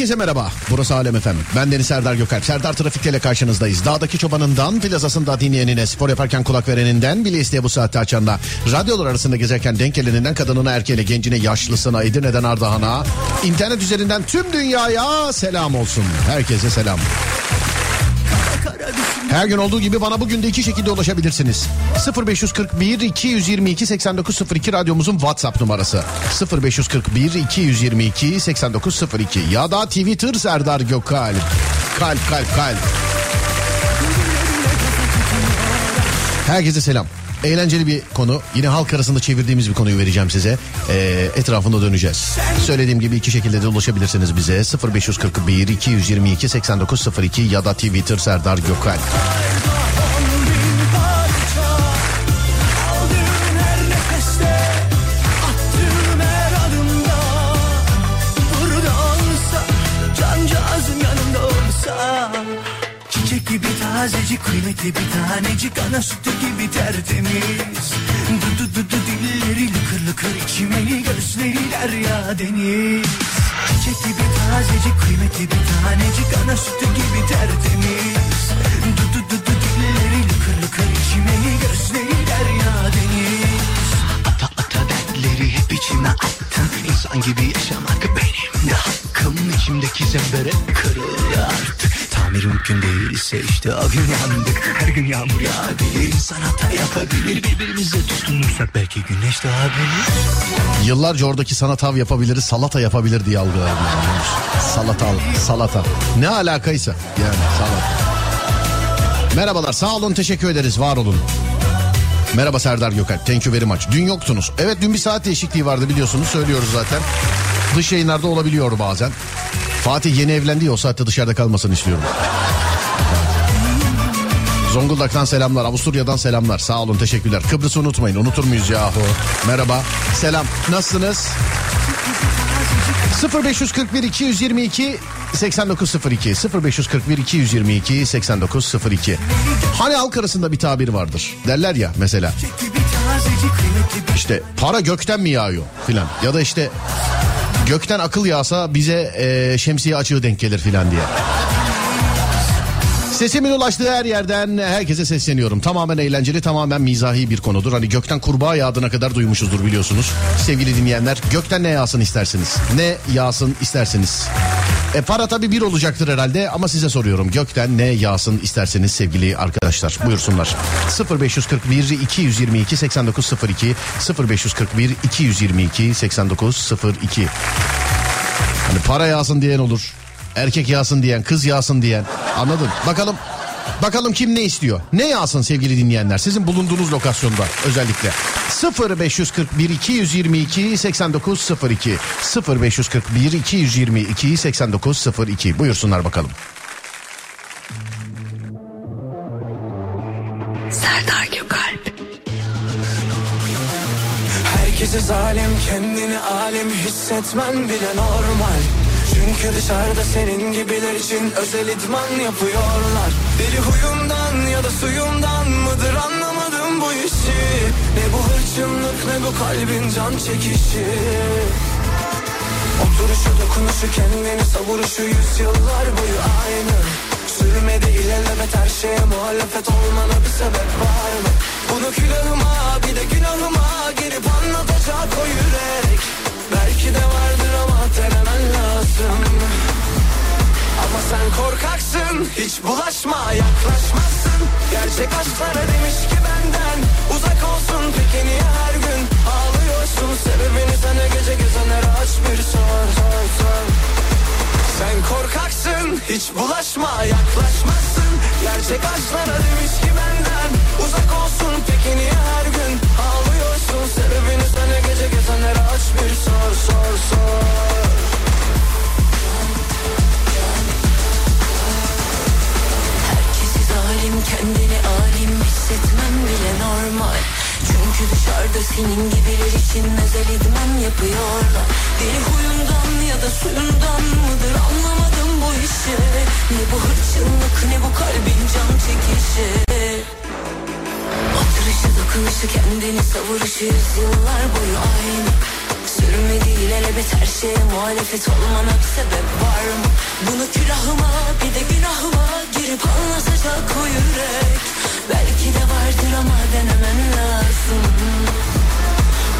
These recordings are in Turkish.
Herkese merhaba. Burası Alem Efem. Ben Deniz Serdar Gökalp. Serdar Trafik'te ile karşınızdayız. Dağdaki çobanından, plazasında dinleyenine, spor yaparken kulak vereninden, bile isteye bu saatte açanla, radyolar arasında gezerken denk geleninden, kadınına, erkeğine, gencine, yaşlısına, Edirne'den Ardahan'a, internet üzerinden tüm dünyaya selam olsun. Herkese selam. Her gün olduğu gibi bana bugün de iki şekilde ulaşabilirsiniz. 0541 222 8902 radyomuzun WhatsApp numarası. 0541 222 8902 ya da Twitter Serdar Gökalp. Kalp kalp kalp. Herkese selam. Eğlenceli bir konu. Yine halk arasında çevirdiğimiz bir konuyu vereceğim size. Ee, etrafında döneceğiz. Söylediğim gibi iki şekilde de ulaşabilirsiniz bize. 0541 222 8902 ya da Twitter Serdar Gökalp. Gibi tazecik, kıymetli bir tanecik Ana sütü gibi tertemiz. Du du du du dilleri lıkır lıkır içmeli Gözleri derya deniz. Çiçek gibi tazecik, kıymetli bir tanecik Ana sütü gibi tertemiz. Du du du du dilleri lıkır lıkır içmeli Gözleri derya deniz. Ata ata dertleri hep içime attın. İnsan gibi yaşamak benim de hakkım. İçimdeki zembere artık Tamir mümkün değilse işte o gün yandık Her gün yağmur yağabilir insan hata yapabilir Birbirimize tutunursak belki güneş doğabilir Yıllarca oradaki sana tav yapabiliriz, salata yapabilir diye algılarım. Salata, salata. Ne alakaysa yani salata. Merhabalar, sağ olun, teşekkür ederiz, var olun. Merhaba Serdar Gökalp, thank you very much. Dün yoktunuz. Evet dün bir saat değişikliği vardı biliyorsunuz, söylüyoruz zaten. Dış yayınlarda olabiliyor bazen. Fatih yeni evlendi ya o saatte dışarıda kalmasını istiyorum. Zonguldak'tan selamlar, Avusturya'dan selamlar. Sağ olun, teşekkürler. Kıbrıs'ı unutmayın, unutur muyuz yahu? Merhaba, selam. Nasılsınız? 0541 222 8902 0541 222 8902 Hani halk arasında bir tabir vardır. Derler ya mesela işte para gökten mi yağıyor filan ya da işte gökten akıl yağsa bize e, şemsiye açığı denk gelir filan diye. Sesimin ulaştığı her yerden herkese sesleniyorum. Tamamen eğlenceli, tamamen mizahi bir konudur. Hani gökten kurbağa yağdığına kadar duymuşuzdur biliyorsunuz. Sevgili dinleyenler, gökten ne yağsın istersiniz? Ne yağsın isterseniz? E para tabii bir olacaktır herhalde ama size soruyorum. Gökten ne yağsın isterseniz sevgili arkadaşlar. Buyursunlar. 0541 222 8902 0541 222 8902 Hani para yağsın diyen olur. Erkek yağsın diyen, kız yağsın diyen. Anladın? Bakalım Bakalım kim ne istiyor? Ne yağsın sevgili dinleyenler? Sizin bulunduğunuz lokasyonda özellikle. 0541 222 8902 0541 222 8902 buyursunlar bakalım. Serdar Gökalp Herkese zalim kendini alim hissetmen bile normal Çünkü dışarıda senin gibiler için özel idman yapıyorlar. Deli huyundan ya da suyundan mıdır anlamadım bu işi. Ne bu hırçınlık ne bu kalbin can çekişi. Oturuşu dokunuşu kendini savuruşu yüzyıllar boyu aynı. Sürmedi ilelebet her şeye muhalefet olmana bir sebep var mı? Bunu külahıma bir de günahıma girip anlatacak o yürek Belki de vardır ama denemen lazım. Ama sen korkaksın hiç bulaşma yaklaşmazsın. Gerçek aşklara demiş ki benden uzak olsun. Peki niye her gün ağlıyorsun? Sebebini sana gece gezenlere aç bir sor sor sor. Sen korkaksın hiç bulaşma yaklaşmazsın. Gerçek aşklara demiş ki benden uzak olsun. Peki niye her gün ağlıyorsun Sebebini sana gece gezenlere aç bir sor sor sor. Herkesi zalim kendini alim hissetmem bile normal. Çünkü dışarıda senin gibiler için özel idman yapıyorlar. Deli huyundan ya da suyundan mıdır anlamadım bu işi. Ne bu hırçınlık ne bu kalbin can çekişi Oturuşu dokunuşu kendini savuruşu. Yüzyıllar boyu aynı. Sürmedi ilelebet her şeye muhalefet olmana bir sebep var mı? Bunu külahıma bir de günahıma girip anlatacak o yürek. Belki de vardır ama denemen lazım.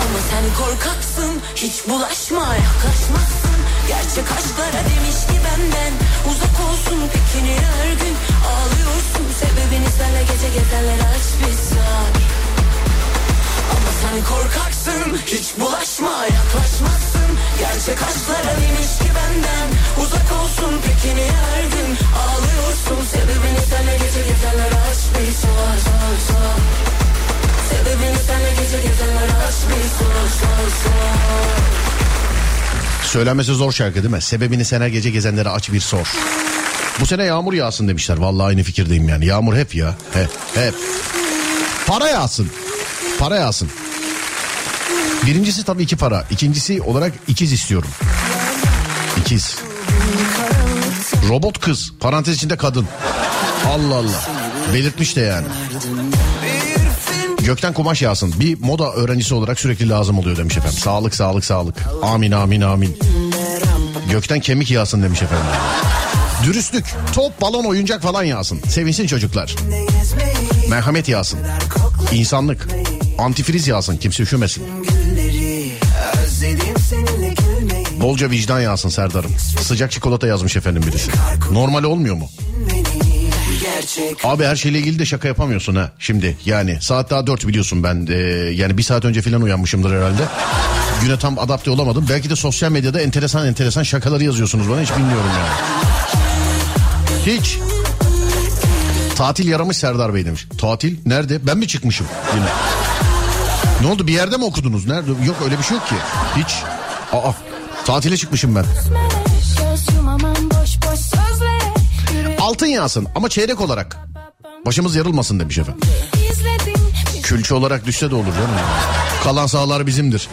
Ama sen korkaksın hiç bulaşma yaklaşmazsın Gerçek aşklara demiş ki benden. Uzak olsun niye her gün. Ağlıyorsun Sebebini söyle gece gezenlere aç bir sor ama sen korkaksın hiç bulaşma yaklaşmazsın. Gerçek aşklara demiş ki benden. Uzak olsun niye her gün. Ağlıyorsun Sebebini senle gece gezenlere aç bir sor Sebebini senle gece gezenlere aç bir sor sor Söylenmesi zor şarkı değil mi? Sebebini sen her gece gezenlere aç bir sor. Bu sene yağmur yağsın demişler. Vallahi aynı fikirdeyim yani. Yağmur hep ya. Hep. Hep. Para yağsın. Para yağsın. Birincisi tabii ki para. İkincisi olarak ikiz istiyorum. İkiz. Robot kız. Parantez içinde kadın. Allah Allah. Belirtmiş de yani. Gökten kumaş yağsın. Bir moda öğrencisi olarak sürekli lazım oluyor demiş efendim. Sağlık sağlık sağlık. Amin amin amin. Gökten kemik yağsın demiş efendim. Dürüstlük, top, balon, oyuncak falan yağsın. Sevinsin çocuklar. Merhamet yağsın. İnsanlık. Antifriz yağsın kimse üşümesin. Bolca vicdan yağsın Serdar'ım. Sıcak çikolata yazmış efendim birisi. Normal olmuyor mu? Abi her şeyle ilgili de şaka yapamıyorsun ha şimdi yani saat daha dört biliyorsun ben e, yani bir saat önce falan uyanmışımdır herhalde. Güne tam adapte olamadım belki de sosyal medyada enteresan enteresan şakaları yazıyorsunuz bana hiç bilmiyorum yani. Hiç. Tatil yaramış Serdar Bey demiş. Tatil nerede? Ben mi çıkmışım yine? Ne oldu bir yerde mi okudunuz? Nerede? Yok öyle bir şey yok ki. Hiç. Aa tatile çıkmışım ben. Altın yağsın ama çeyrek olarak. Başımız yarılmasın demiş efendim. Külçe olarak düşse de olur canım. Kalan sahalar bizimdir.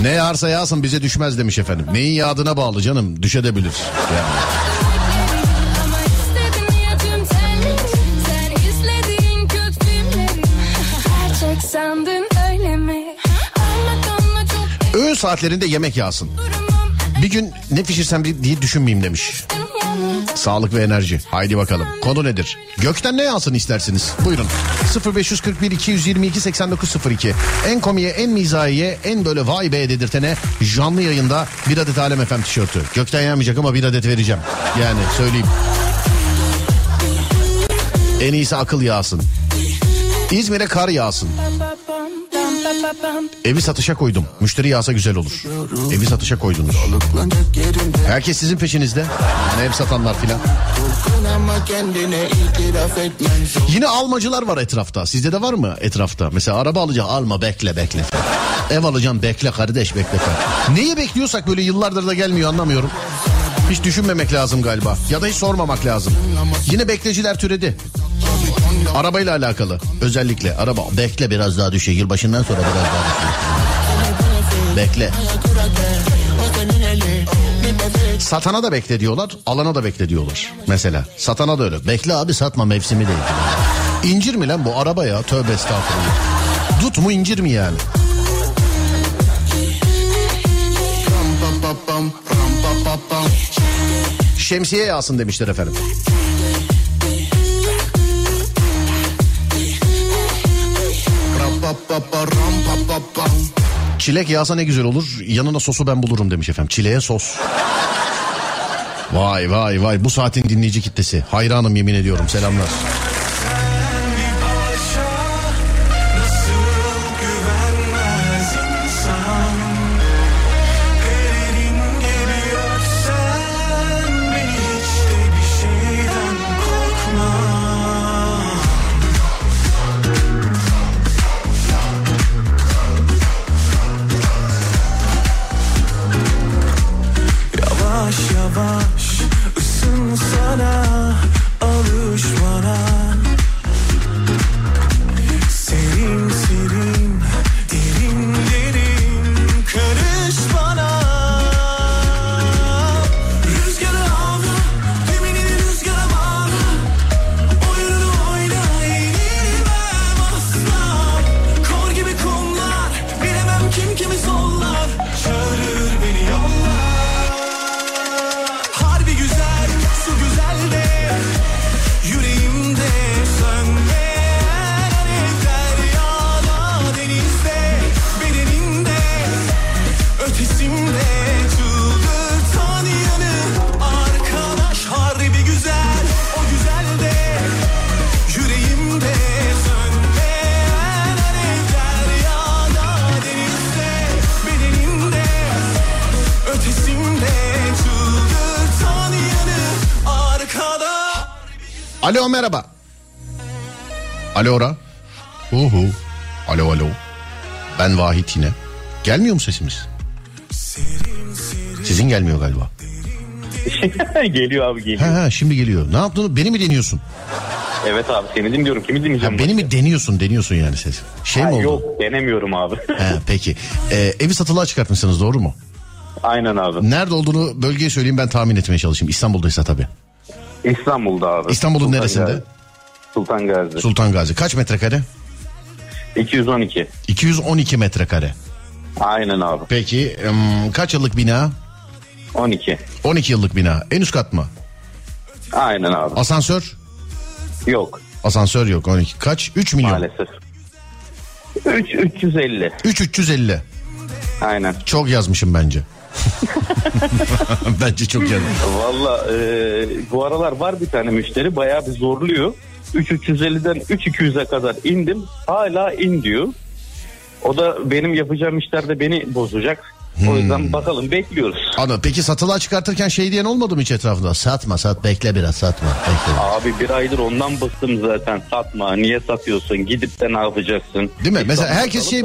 Ne yağarsa yağsın bize düşmez demiş efendim. Neyin yağdığına bağlı canım düşebilir. Yani. Öğün saatlerinde yemek yağsın. Bir gün ne pişirsem diye düşünmeyeyim demiş. Sağlık ve enerji. Haydi bakalım. Konu nedir? Gökten ne yağsın istersiniz? Buyurun. 0541 222 8902. En komiye, en mizahiye, en böyle vay be dedirtene canlı yayında bir adet Alem FM tişörtü. Gökten yağmayacak ama bir adet vereceğim. Yani söyleyeyim. En iyisi akıl yağsın. İzmir'e kar yağsın. Evi satışa koydum. Müşteri yağsa güzel olur. Evi satışa koydunuz. Herkes sizin peşinizde. Yani ev satanlar filan. Yine almacılar var etrafta. Sizde de var mı etrafta? Mesela araba alacak alma bekle bekle. Ev alacağım bekle kardeş bekle. Neyi bekliyorsak böyle yıllardır da gelmiyor anlamıyorum. Hiç düşünmemek lazım galiba. Ya da hiç sormamak lazım. Yine bekleciler türedi. Arabayla alakalı. Özellikle araba bekle biraz daha düşüyor. Yılbaşından sonra biraz daha düşüyor. Bekle. Satana da bekle diyorlar, alana da bekle diyorlar. Mesela satana da öyle. Bekle abi satma mevsimi değil. İncir mi lan bu araba ya tövbe estağfurullah. Dut mu incir mi yani? Şemsiye yağsın demişler efendim. Çilek yağsa ne güzel olur. Yanına sosu ben bulurum demiş efendim. Çileğe sos. Vay vay vay bu saatin dinleyici kitlesi. Hayranım yemin ediyorum selamlar. Alo merhaba. Alo ora. Uhu. Alo alo. Ben Vahit yine. Gelmiyor mu sesimiz? Sizin gelmiyor galiba. geliyor abi geliyor. Ha ha şimdi geliyor. Ne yaptın? Beni mi deniyorsun? Evet abi seni dinliyorum. Kimi dinleyeceğim? Ha, beni mi deniyorsun deniyorsun yani ses. Şey Ha, mi oldu? yok denemiyorum abi. Ha, peki. Ee, evi satılığa çıkartmışsınız doğru mu? Aynen abi. Nerede olduğunu bölgeyi söyleyeyim ben tahmin etmeye çalışayım. İstanbul'daysa tabii. İstanbul'da abi. İstanbul'un Sultan neresinde? Gazi. Sultan Gazi. Sultan Gazi. Kaç metrekare? 212. 212 metrekare. Aynen abi. Peki kaç yıllık bina? 12. 12 yıllık bina. En üst kat mı? Aynen abi. Asansör? Yok Asansör yok 12. Kaç? 3 milyon. maalesef. 3 350. 3 350. Aynen. Çok yazmışım bence. bence çok yazmışım. Valla e, bu aralar var bir tane müşteri bayağı bir zorluyor. 3350'den 3200'e kadar indim. Hala in diyor. O da benim yapacağım işlerde beni bozacak. O Hmm. yüzden bakalım bekliyoruz. Ana peki satılığa çıkartırken şey diyen olmadı mı hiç etrafında? Satma sat bekle biraz satma. Bekle. Abi bir aydır ondan bıktım zaten. Satma. Niye satıyorsun? Gidip de ne yapacaksın? Değil mi? Git Mesela herkes şey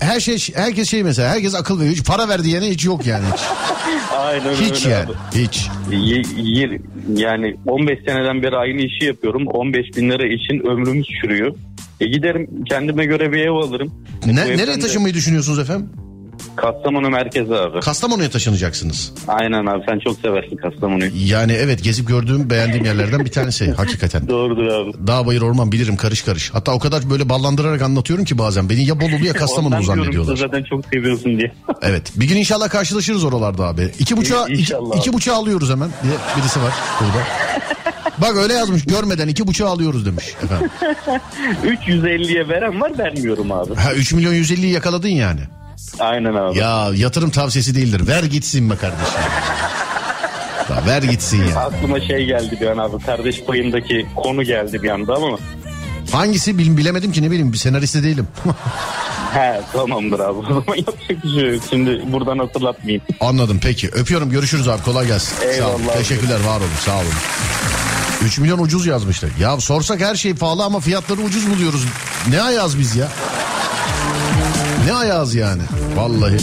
her şey herkes şey mesela herkes akıl veriyor. Hiç para ver diyene hiç yok yani hiç. Aynen Hiç öyle yani. abi. Hiç. Y- yani 15 seneden beri aynı işi yapıyorum. 15 bin lira için ömrümüz çürüyor. E giderim kendime göre bir ev alırım. Ne, nereye taşınmayı düşünüyorsunuz efendim? Kastamonu merkezi abi. Kastamonu'ya taşınacaksınız. Aynen abi sen çok seversin Kastamonu'yu. Yani evet gezip gördüğüm beğendiğim yerlerden bir tanesi hakikaten. Doğrudur abi. Dağ bayır orman bilirim karış karış. Hatta o kadar böyle ballandırarak anlatıyorum ki bazen. Beni ya Bolulu ya Kastamonu zannediyorlar. Zaten çok seviyorsun diye. Evet bir gün inşallah karşılaşırız oralarda abi. İki buçuğa, iki, iki buçuğa alıyoruz hemen diye birisi var burada. Bak öyle yazmış görmeden iki buçuğa alıyoruz demiş efendim. 350'ye veren var vermiyorum abi. Ha 3 milyon 150'yi yakaladın yani. Aynen abi. Ya yatırım tavsiyesi değildir. Ver gitsin be kardeşim. Ya ver gitsin ya. Aklıma şey geldi bir an abi. Kardeş payındaki konu geldi bir anda ama. Hangisi bil, bilemedim ki ne bileyim bir senarist de değilim. He tamamdır abi. O zaman yapacak bir şey yok. Şimdi buradan hatırlatmayayım. Anladım peki. Öpüyorum görüşürüz abi kolay gelsin. Sağ olun. Eyvallah abi. Teşekkürler var olun sağ olun. 3 milyon ucuz yazmışlar. Ya sorsak her şey pahalı ama fiyatları ucuz buluyoruz. Ne ayağız biz ya? Ne ayağız yani? Vallahi.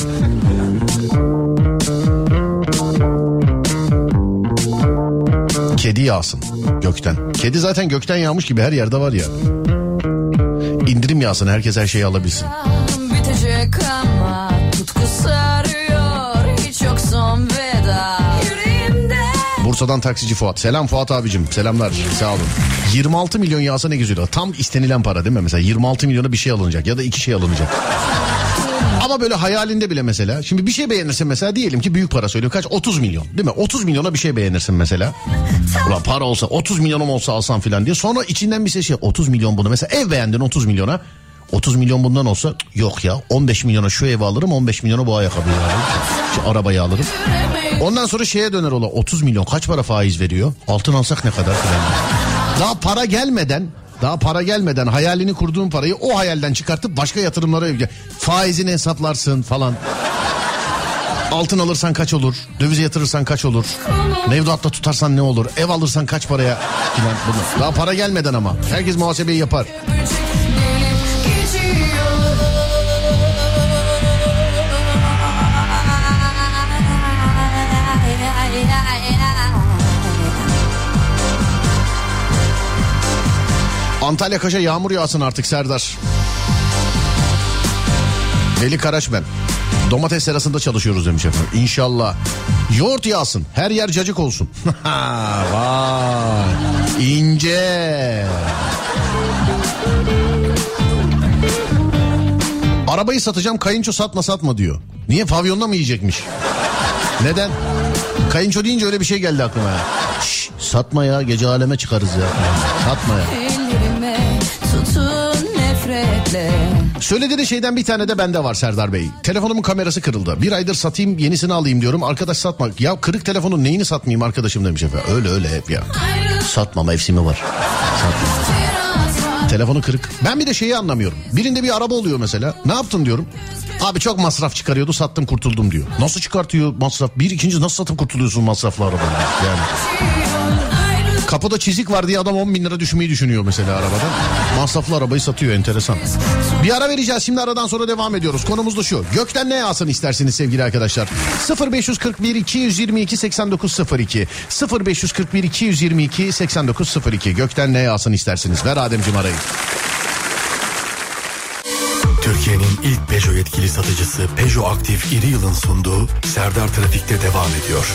Kedi yağsın gökten. Kedi zaten gökten yağmış gibi her yerde var ya. İndirim yağsın herkes her şeyi alabilsin. Bitecek ama tutku sarıyor Hiç yok son veda Bursa'dan taksici Fuat. Selam Fuat abicim. Selamlar. Sağ olun. 26 milyon yağsa ne güzel. Tam istenilen para değil mi? Mesela 26 milyona bir şey alınacak ya da iki şey alınacak. Ama böyle hayalinde bile mesela. Şimdi bir şey beğenirsin mesela diyelim ki büyük para söylüyor. Kaç? 30 milyon değil mi? 30 milyona bir şey beğenirsin mesela. Ulan para olsa 30 milyonum olsa alsam filan diye. Sonra içinden bir ses şey 30 milyon bunu. Mesela ev beğendin 30 milyona. 30 milyon bundan olsa yok ya 15 milyona şu evi alırım 15 milyona bu ayakkabıyı alırım. Şu arabayı alırım. Ondan sonra şeye döner ola 30 milyon kaç para faiz veriyor? Altın alsak ne kadar filan. Daha para gelmeden daha para gelmeden hayalini kurduğun parayı o hayalden çıkartıp başka yatırımlara faizini hesaplarsın falan. Altın alırsan kaç olur? Dövize yatırırsan kaç olur? Mevduatta tutarsan ne olur? Ev alırsan kaç paraya? Filan bunu. Daha para gelmeden ama. Herkes muhasebeyi yapar. Antalya Kaş'a yağmur yağsın artık Serdar. Veli Karaş ben. Domates serasında çalışıyoruz demiş efendim. İnşallah. Yoğurt yağsın. Her yer cacık olsun. Vay. İnce. Arabayı satacağım kayınço satma satma diyor. Niye pavyonda mı yiyecekmiş? Neden? Kayınço deyince öyle bir şey geldi aklıma. Şş, satma ya gece aleme çıkarız ya. Satma ya. Nefretle Söylediğin şeyden bir tane de bende var Serdar Bey. Telefonumun kamerası kırıldı. Bir aydır satayım yenisini alayım diyorum. Arkadaş satma. Ya kırık telefonun neyini satmayayım arkadaşım demiş efendim. Öyle öyle hep ya. Satma mevsimi var. Satma. Telefonu kırık. Ben bir de şeyi anlamıyorum. Birinde bir araba oluyor mesela. Ne yaptın diyorum. Abi çok masraf çıkarıyordu sattım kurtuldum diyor. Nasıl çıkartıyor masraf? Bir ikinci nasıl satıp kurtuluyorsun masraflı arabanı? Yani. Kapıda çizik var diye adam 10 bin lira düşmeyi düşünüyor mesela arabadan. Masraflı arabayı satıyor enteresan. Bir ara vereceğiz şimdi aradan sonra devam ediyoruz. Konumuz da şu. Gökten ne yağsın isterseniz sevgili arkadaşlar. 0541 222 8902 0541 222 8902 Gökten ne yağsın isterseniz. Ver Ademciğim arayı. Türkiye'nin ilk Peugeot yetkili satıcısı Peugeot Aktif İri Yıl'ın sunduğu Serdar Trafik'te devam ediyor.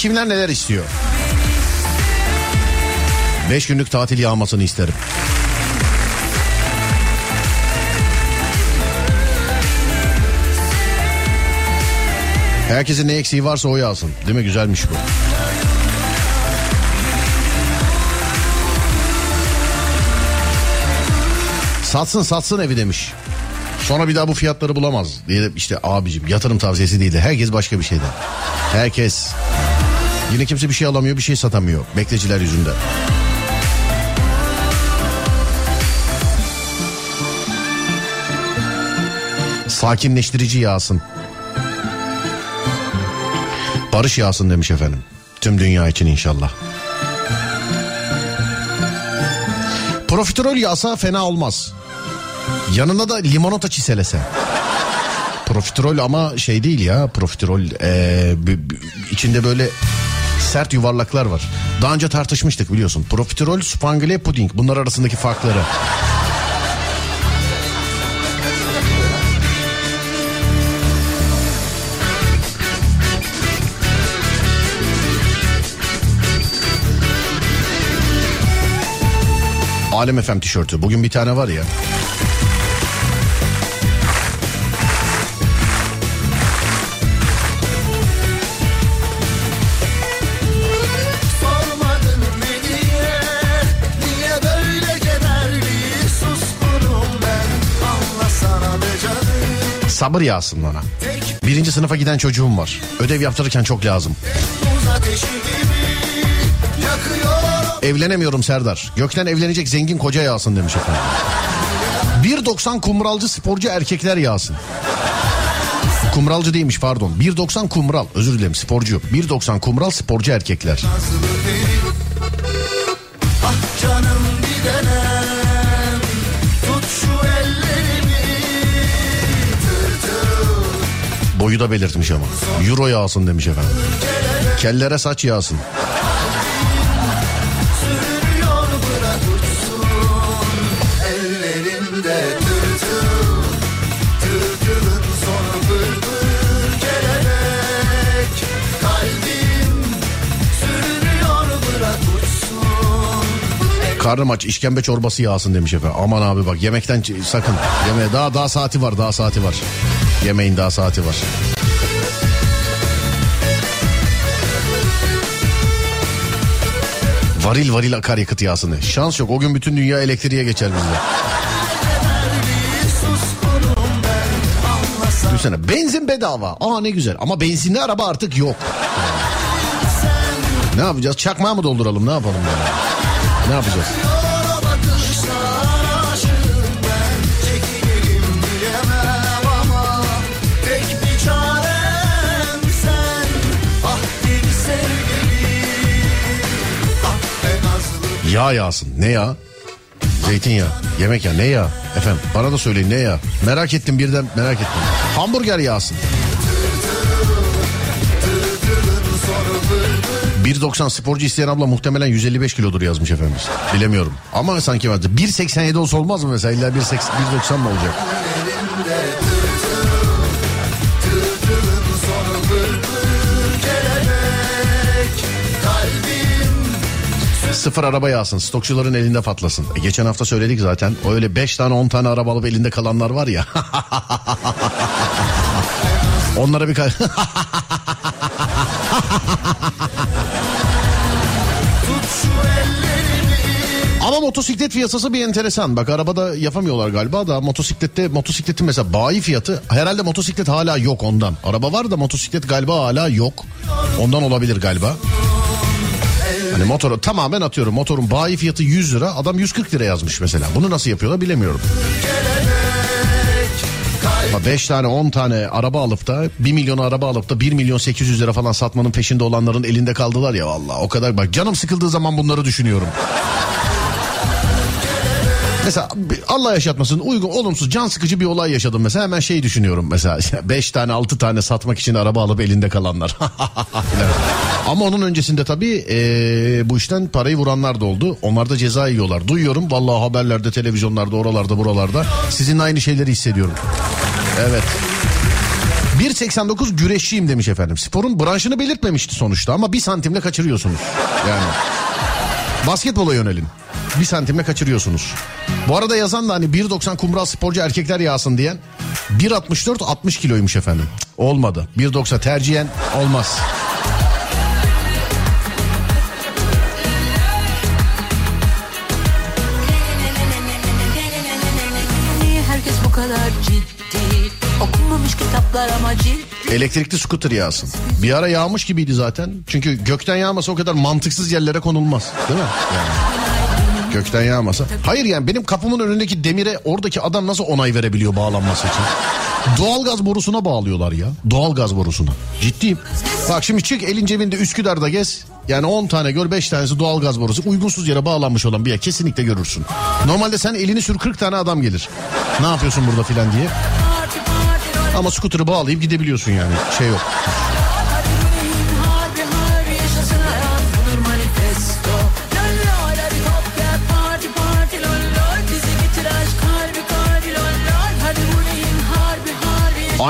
Kimler neler istiyor. Beş günlük tatil yağmasını isterim. Herkesin ne eksiği varsa o yağsın. Değil mi? Güzelmiş bu. Satsın satsın evi demiş. Sonra bir daha bu fiyatları bulamaz diye işte abicim yatırım tavsiyesi değil de herkes başka bir şeyden. Herkes. Yine kimse bir şey alamıyor bir şey satamıyor bekleciler yüzünden. Sakinleştirici yağsın. Barış yağsın demiş efendim. Tüm dünya için inşallah. Profiterol yağsa fena olmaz. Yanına da limonata çiselese. Profiterol ama şey değil ya profiterol ee, içinde böyle sert yuvarlaklar var. Daha önce tartışmıştık biliyorsun. Profiterol, spangle puding bunlar arasındaki farkları. Alem FM tişörtü. Bugün bir tane var ya. Sabır yağsın bana. Birinci sınıfa giden çocuğum var. Ödev yaptırırken çok lazım. Evlenemiyorum Serdar. Gökten evlenecek zengin koca yağsın demiş efendim. 1.90 kumralcı sporcu erkekler yağsın. Kumralcı değilmiş pardon. 1.90 kumral özür dilerim sporcu. 1.90 kumral sporcu erkekler. Ah Boyu da belirtmiş ama. Euro yağsın demiş efendim. Kellere saç yağsın. Karnım aç işkembe çorbası yağsın demiş efendim. Aman abi bak yemekten sakın. Yemeğe daha daha saati var daha saati var. Yemeğin daha saati var. Varil varil akaryakıt yağsını. Şans yok o gün bütün dünya elektriğe geçer bizde. Düşünsene benzin bedava. Aa ne güzel ama benzinli araba artık yok. Ne yapacağız? Çakmağı mı dolduralım ne yapalım yani? Ne yapacağız? Yağ yağsın. Ne yağ? Zeytinyağı. Yemek ya ne yağ? Efendim bana da söyleyin ne yağ? Merak ettim birden merak ettim. Hamburger yağsın. 1.90 sporcu isteyen abla muhtemelen 155 kilodur yazmış efendimiz. Bilemiyorum. Ama sanki vardı. 1.87 olsa olmaz mı mesela? İlla 1.80 1.90 mı olacak? Sıfır araba yağsın. Stokçuların elinde patlasın. E, geçen hafta söyledik zaten. Öyle 5 tane 10 tane araba alıp elinde kalanlar var ya. Onlara bir Ama motosiklet fiyatı bir enteresan. Bak arabada yapamıyorlar galiba da motosiklette motosikletin mesela bayi fiyatı herhalde motosiklet hala yok ondan. Araba var da motosiklet galiba hala yok. Ondan olabilir galiba. Hani motoru tamamen atıyorum. Motorun bayi fiyatı 100 lira. Adam 140 lira yazmış mesela. Bunu nasıl yapıyorlar bilemiyorum. Ama 5 tane 10 tane araba alıp da 1 milyon araba alıp da 1 milyon 800 lira falan satmanın peşinde olanların elinde kaldılar ya valla o kadar bak canım sıkıldığı zaman bunları düşünüyorum. Mesela Allah yaşatmasın uygun olumsuz can sıkıcı bir olay yaşadım mesela hemen şey düşünüyorum mesela 5 tane 6 tane satmak için araba alıp elinde kalanlar. Ama onun öncesinde tabii eee, bu işten parayı vuranlar da oldu. Onlar da ceza yiyorlar. Duyuyorum vallahi haberlerde, televizyonlarda, oralarda, buralarda. Sizinle aynı şeyleri hissediyorum. Evet. 1.89 güreşçiyim demiş efendim. Sporun branşını belirtmemişti sonuçta ama bir santimle kaçırıyorsunuz. Yani basketbola yönelin. Bir santimle kaçırıyorsunuz. Bu arada yazan da hani 1.90 kumral sporcu erkekler yağsın diyen 1.64 60 kiloymuş efendim. Olmadı. 1.90 tercihen olmaz. Elektrikli scooter yağsın. Bir ara yağmış gibiydi zaten. Çünkü gökten yağmasa o kadar mantıksız yerlere konulmaz. Değil mi? Yani. Gökten yağmasa. Hayır yani benim kapımın önündeki demire oradaki adam nasıl onay verebiliyor bağlanması için? Doğalgaz borusuna bağlıyorlar ya. Doğalgaz borusuna. Ciddiyim. Bak şimdi çık elin cebinde Üsküdar'da gez. Yani 10 tane gör 5 tanesi doğalgaz borusu. Uygunsuz yere bağlanmış olan bir yer kesinlikle görürsün. Normalde sen elini sür 40 tane adam gelir. Ne yapıyorsun burada filan diye. Ama skuterı bağlayıp gidebiliyorsun yani. Şey yok.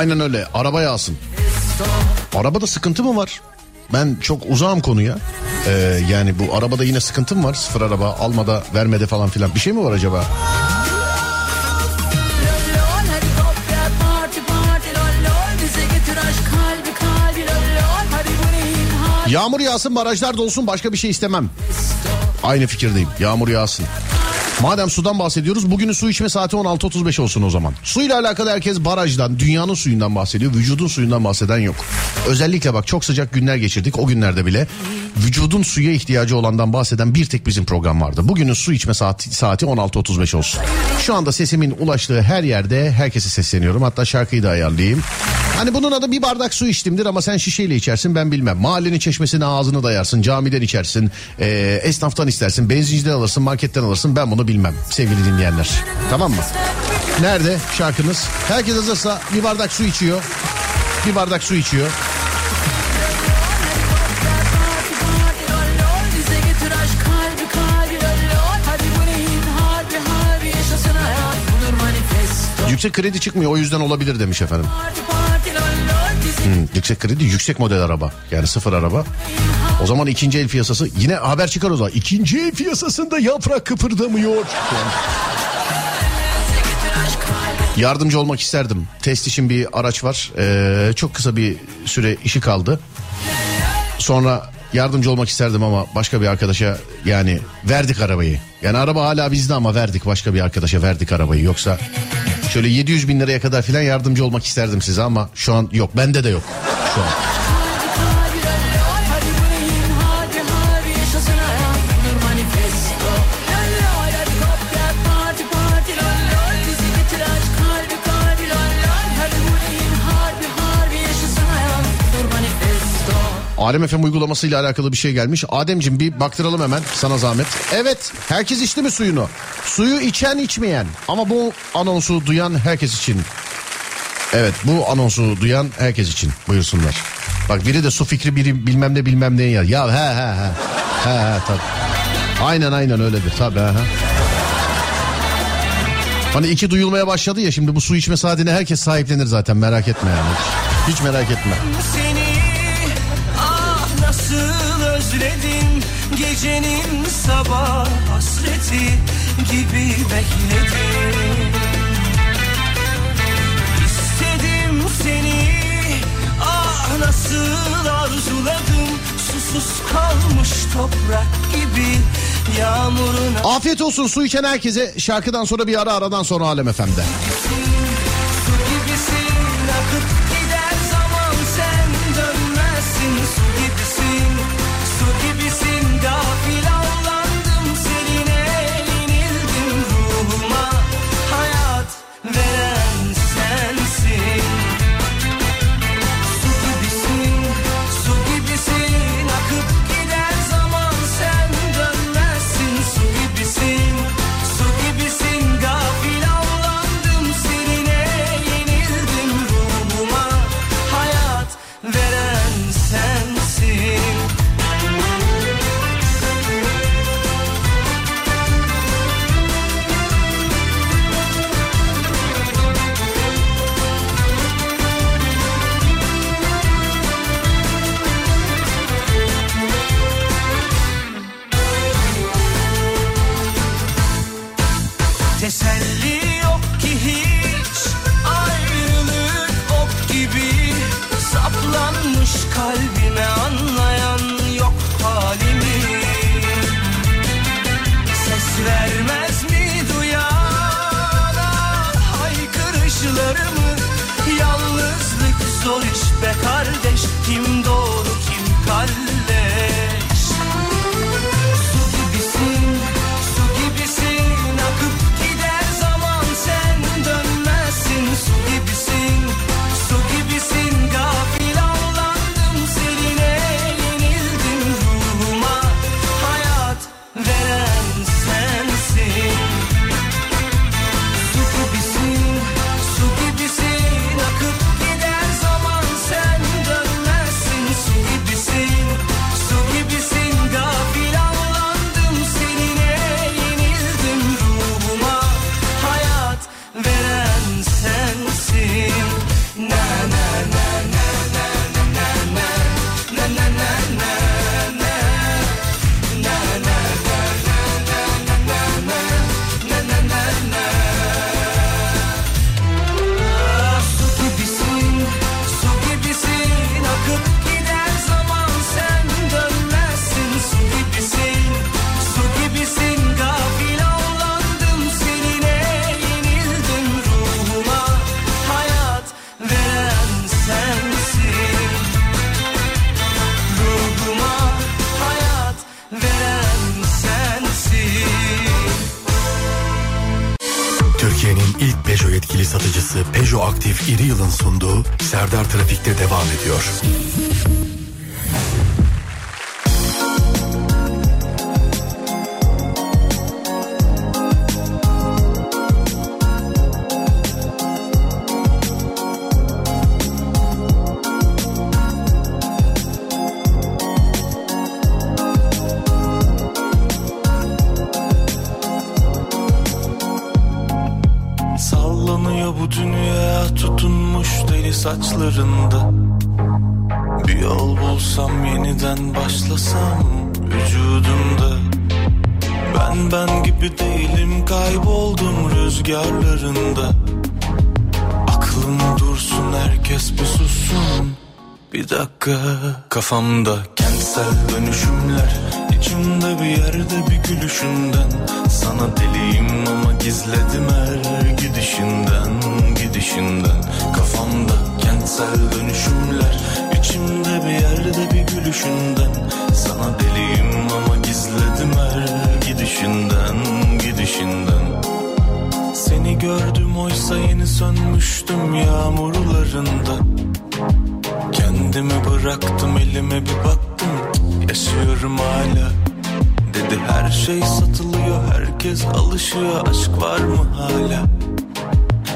Aynen öyle. Araba yağsın. Arabada sıkıntı mı var? Ben çok uzağım konuya. Ee, yani bu arabada yine sıkıntım var. Sıfır araba almada vermede falan filan. Bir şey mi var acaba? Yağmur yağsın barajlar dolsun başka bir şey istemem. Aynı fikirdeyim. Yağmur yağsın. Madem sudan bahsediyoruz bugünün su içme saati 16.35 olsun o zaman. Suyla alakalı herkes barajdan, dünyanın suyundan bahsediyor. Vücudun suyundan bahseden yok. Özellikle bak çok sıcak günler geçirdik. O günlerde bile vücudun suya ihtiyacı olandan bahseden bir tek bizim program vardı. Bugünün su içme saati, saati 16.35 olsun. Şu anda sesimin ulaştığı her yerde herkese sesleniyorum. Hatta şarkıyı da ayarlayayım. Hani bunun adı bir bardak su içtimdir ama sen şişeyle içersin ben bilmem. Mahallenin çeşmesine ağzını dayarsın, camiden içersin, eee, esnaftan istersin, benzinciden alırsın, marketten alırsın ben bunu bilmem sevgili dinleyenler. Tamam mı? Nerede şarkınız? Herkes hazırsa bir bardak su içiyor. Bir bardak su içiyor. Yüksek kredi çıkmıyor o yüzden olabilir demiş efendim. Hmm, yüksek kredi yüksek model araba yani sıfır araba. O zaman ikinci el piyasası yine haber çıkar o zaman. İkinci el piyasasında yaprak kıpırdamıyor. Yardımcı olmak isterdim. Test için bir araç var. Ee, çok kısa bir süre işi kaldı. Sonra yardımcı olmak isterdim ama başka bir arkadaşa yani verdik arabayı. Yani araba hala bizde ama verdik başka bir arkadaşa verdik arabayı. Yoksa şöyle 700 bin liraya kadar filan yardımcı olmak isterdim size ama şu an yok. Bende de yok şu an. Alem FM uygulamasıyla alakalı bir şey gelmiş. Ademciğim bir baktıralım hemen sana zahmet. Evet herkes içti mi suyunu? Suyu içen içmeyen ama bu anonsu duyan herkes için. Evet bu anonsu duyan herkes için buyursunlar. Bak biri de su fikri biri bilmem ne bilmem ne ya. Ya he he he. He he tabii. Aynen aynen öyledir tabii he. he. Hani iki duyulmaya başladı ya şimdi bu su içme saatine herkes sahiplenir zaten merak etme yani. Hiç, merak etme. Seni nasıl özledim Gecenin sabah hasreti gibi bekledim İstedim seni ah nasıl arzuladım Susuz kalmış toprak gibi yağmurun Afiyet olsun su içen herkese şarkıdan sonra bir ara aradan sonra Alem FM'de. Dedi her şey satılıyor herkes alışıyor. Aşk var mı hala?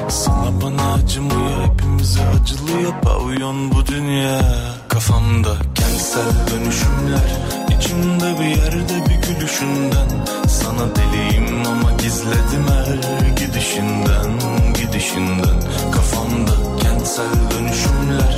Sana bana acımıyor hepimize acılıyor. Pavyon bu dünya. Kafamda kentsel dönüşümler içimde bir yerde bir gülüşünden. Sana deliyim ama gizledim her gidişinden Gidişinden. Kafamda kentsel dönüşümler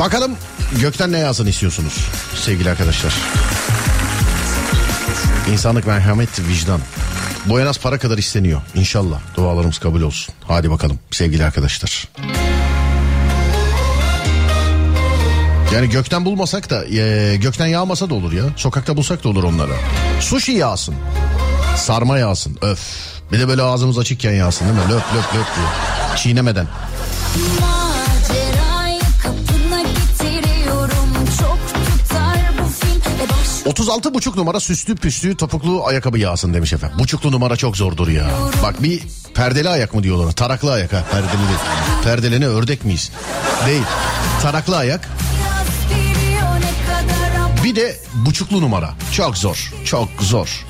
Bakalım gökten ne yağsın istiyorsunuz sevgili arkadaşlar. İnsanlık, merhamet, vicdan. Bu en az para kadar isteniyor. İnşallah dualarımız kabul olsun. Hadi bakalım sevgili arkadaşlar. Yani gökten bulmasak da e, gökten yağmasa da olur ya. Sokakta bulsak da olur onlara. Sushi yağsın. Sarma yağsın. Öf. Bir de böyle ağzımız açıkken yağsın değil mi? Löp löp löp diyor. Çiğnemeden. Macerayı 36,5 numara süslü püslü topuklu ayakkabı yağsın demiş efendim. Buçuklu numara çok zordur ya. Bak bir perdeli ayak mı diyorlar? Taraklı ayak ha. Perdeli değil. Ördek miyiz? Değil. Taraklı ayak. Bir de buçuklu numara. Çok zor. Çok zor.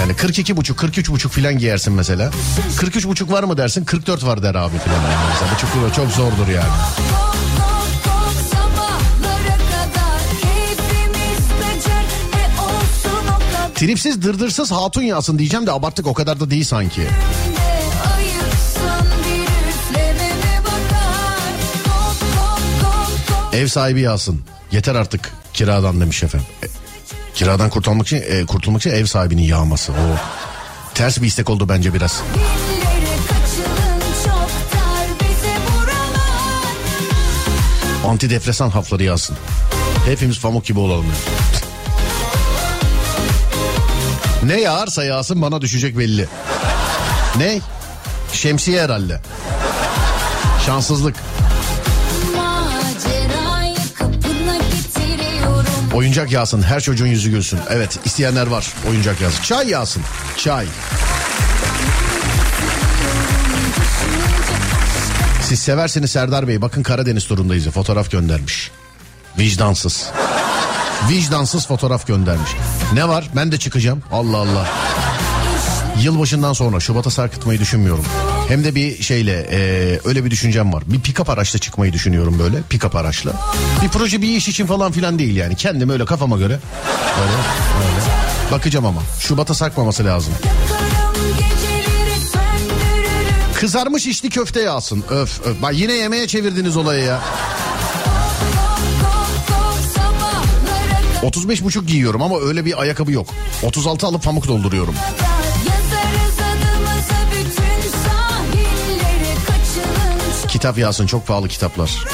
Yani 42 buçuk, 43 buçuk filan giyersin mesela. 43 buçuk var mı dersin? 44 var der abi filan. Yani mesela buçuklu çok zordur yani. Tripsiz dırdırsız hatun yağsın diyeceğim de abarttık o kadar da değil sanki. Ev sahibi yağsın. Yeter artık kiradan demiş efendim. E, kiradan kurtulmak için e, kurtulmak için ev sahibinin yağması. O ters bir istek oldu bence biraz. Antidepresan hapları yağsın. Hepimiz pamuk gibi olalım. yani. Ne yağarsa yağsın bana düşecek belli. Ne? Şemsiye herhalde. Şanssızlık. Oyuncak yağsın. Her çocuğun yüzü gülsün. Evet isteyenler var. Oyuncak yağsın. Çay yağsın. Çay. Siz seversiniz Serdar Bey. Bakın Karadeniz turundayız. Fotoğraf göndermiş. Vicdansız. Vicdansız fotoğraf göndermiş. Ne var? Ben de çıkacağım. Allah Allah. Yılbaşından sonra Şubat'a sarkıtmayı düşünmüyorum. Hem de bir şeyle e, öyle bir düşüncem var. Bir pick-up araçla çıkmayı düşünüyorum böyle. Pick-up araçla. Bir proje bir iş için falan filan değil yani. Kendim öyle kafama göre. Böyle, böyle. Bakacağım ama. Şubat'a sarkmaması lazım. Kızarmış içli köfte yağsın. Öf öf. Bak yine yemeğe çevirdiniz olayı ya. 35 buçuk giyiyorum ama öyle bir ayakkabı yok. 36 alıp pamuk dolduruyorum. Kitap yağsın çok pahalı kitaplar.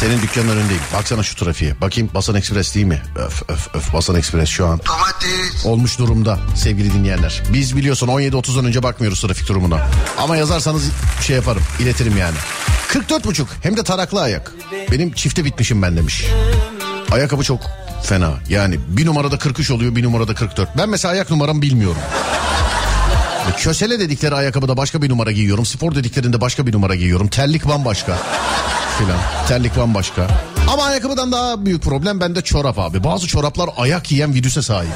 Senin dükkanın önündeyim. Baksana şu trafiğe. Bakayım Basan Ekspres değil mi? Öf öf öf Basan Ekspres şu an olmuş durumda sevgili dinleyenler. Biz biliyorsun 17.30'dan önce bakmıyoruz trafik durumuna. Ama yazarsanız şey yaparım iletirim yani. 44 buçuk hem de taraklı ayak. Benim çifte bitmişim ben demiş. Ayakkabı çok fena. Yani bir numarada 43 oluyor bir numarada 44. Ben mesela ayak numaramı bilmiyorum. Kösele dedikleri ayakkabıda başka bir numara giyiyorum. Spor dediklerinde başka bir numara giyiyorum. Terlik bambaşka filan. Terlik bambaşka. Ama ayakkabıdan daha büyük problem bende çorap abi. Bazı çoraplar ayak yiyen virüse sahip.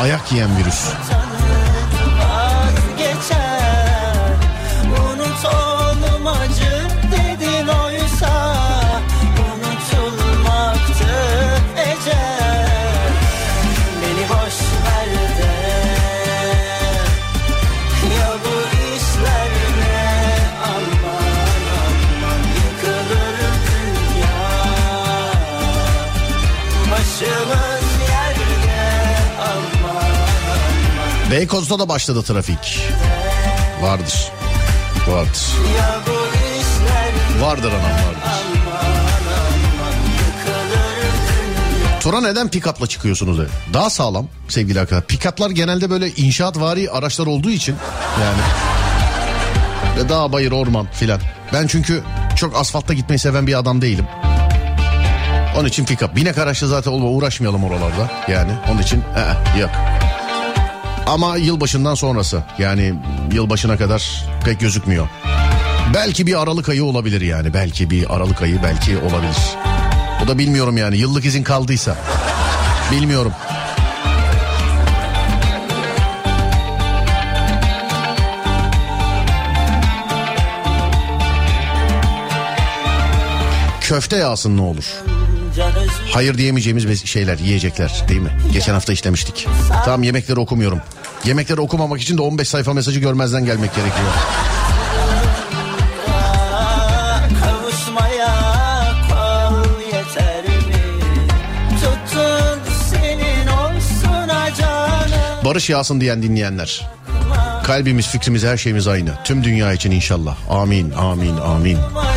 Ayak yiyen virüs. Beykoz'da da başladı trafik. Vardır. Vardır. Vardır anam vardır. Tura neden pick-up'la çıkıyorsunuz? dedi. Daha sağlam sevgili arkadaşlar. Pick-up'lar genelde böyle inşaat vari araçlar olduğu için yani. Ve dağ bayır orman filan. Ben çünkü çok asfaltta gitmeyi seven bir adam değilim. Onun için pick-up. Binek araçla zaten olma uğraşmayalım oralarda. Yani onun için ee, yok. Ama yılbaşından sonrası yani yılbaşına kadar pek gözükmüyor. Belki bir Aralık ayı olabilir yani. Belki bir Aralık ayı belki olabilir. O da bilmiyorum yani yıllık izin kaldıysa. Bilmiyorum. Köfte yağsın ne olur. Hayır diyemeyeceğimiz şeyler, yiyecekler değil mi? Geçen hafta işlemiştik. Tamam yemekleri okumuyorum. Yemekleri okumamak için de 15 sayfa mesajı görmezden gelmek gerekiyor. Barış yağsın diyen dinleyenler. Kalbimiz, fikrimiz, her şeyimiz aynı. Tüm dünya için inşallah. Amin, amin, amin. amin.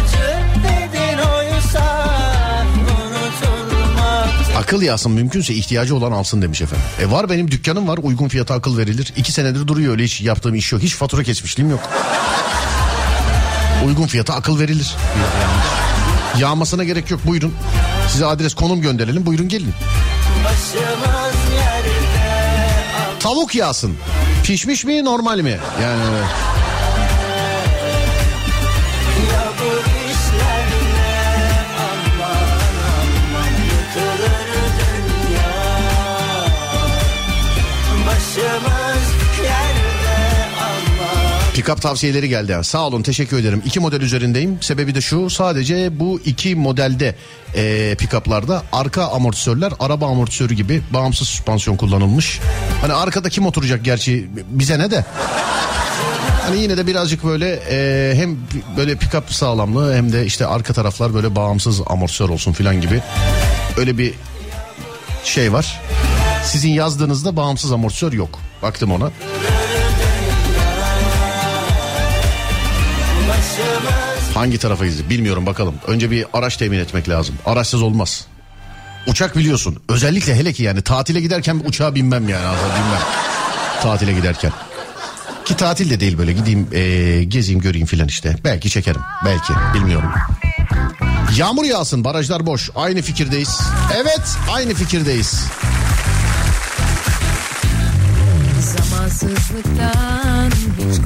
Akıl yağsın mümkünse ihtiyacı olan alsın demiş efendim. E var benim dükkanım var uygun fiyata akıl verilir. İki senedir duruyor öyle hiç yaptığım iş yok. Hiç fatura kesmişliğim yok. uygun fiyata akıl verilir. Yağmasına gerek yok buyurun. Size adres konum gönderelim buyurun gelin. Tavuk yağsın. Pişmiş mi normal mi? Yani Pikap tavsiyeleri geldi. Sağ olun teşekkür ederim. İki model üzerindeyim. Sebebi de şu sadece bu iki modelde e, pikaplarda arka amortisörler araba amortisörü gibi bağımsız süspansiyon kullanılmış. Hani arkada kim oturacak gerçi bize ne de. Hani yine de birazcık böyle e, hem böyle pikap sağlamlığı hem de işte arka taraflar böyle bağımsız amortisör olsun filan gibi. Öyle bir şey var. Sizin yazdığınızda bağımsız amortisör yok. Baktım ona. Hangi tarafa gidecek bilmiyorum bakalım. Önce bir araç temin etmek lazım. Araçsız olmaz. Uçak biliyorsun. Özellikle hele ki yani tatile giderken uçağa binmem yani. Binmem. Tatile giderken. Ki tatil de değil böyle gideyim eee, gezeyim göreyim filan işte. Belki çekerim. Belki bilmiyorum. Yağmur yağsın barajlar boş. Aynı fikirdeyiz. Evet aynı fikirdeyiz. Zamansızlıktan hiç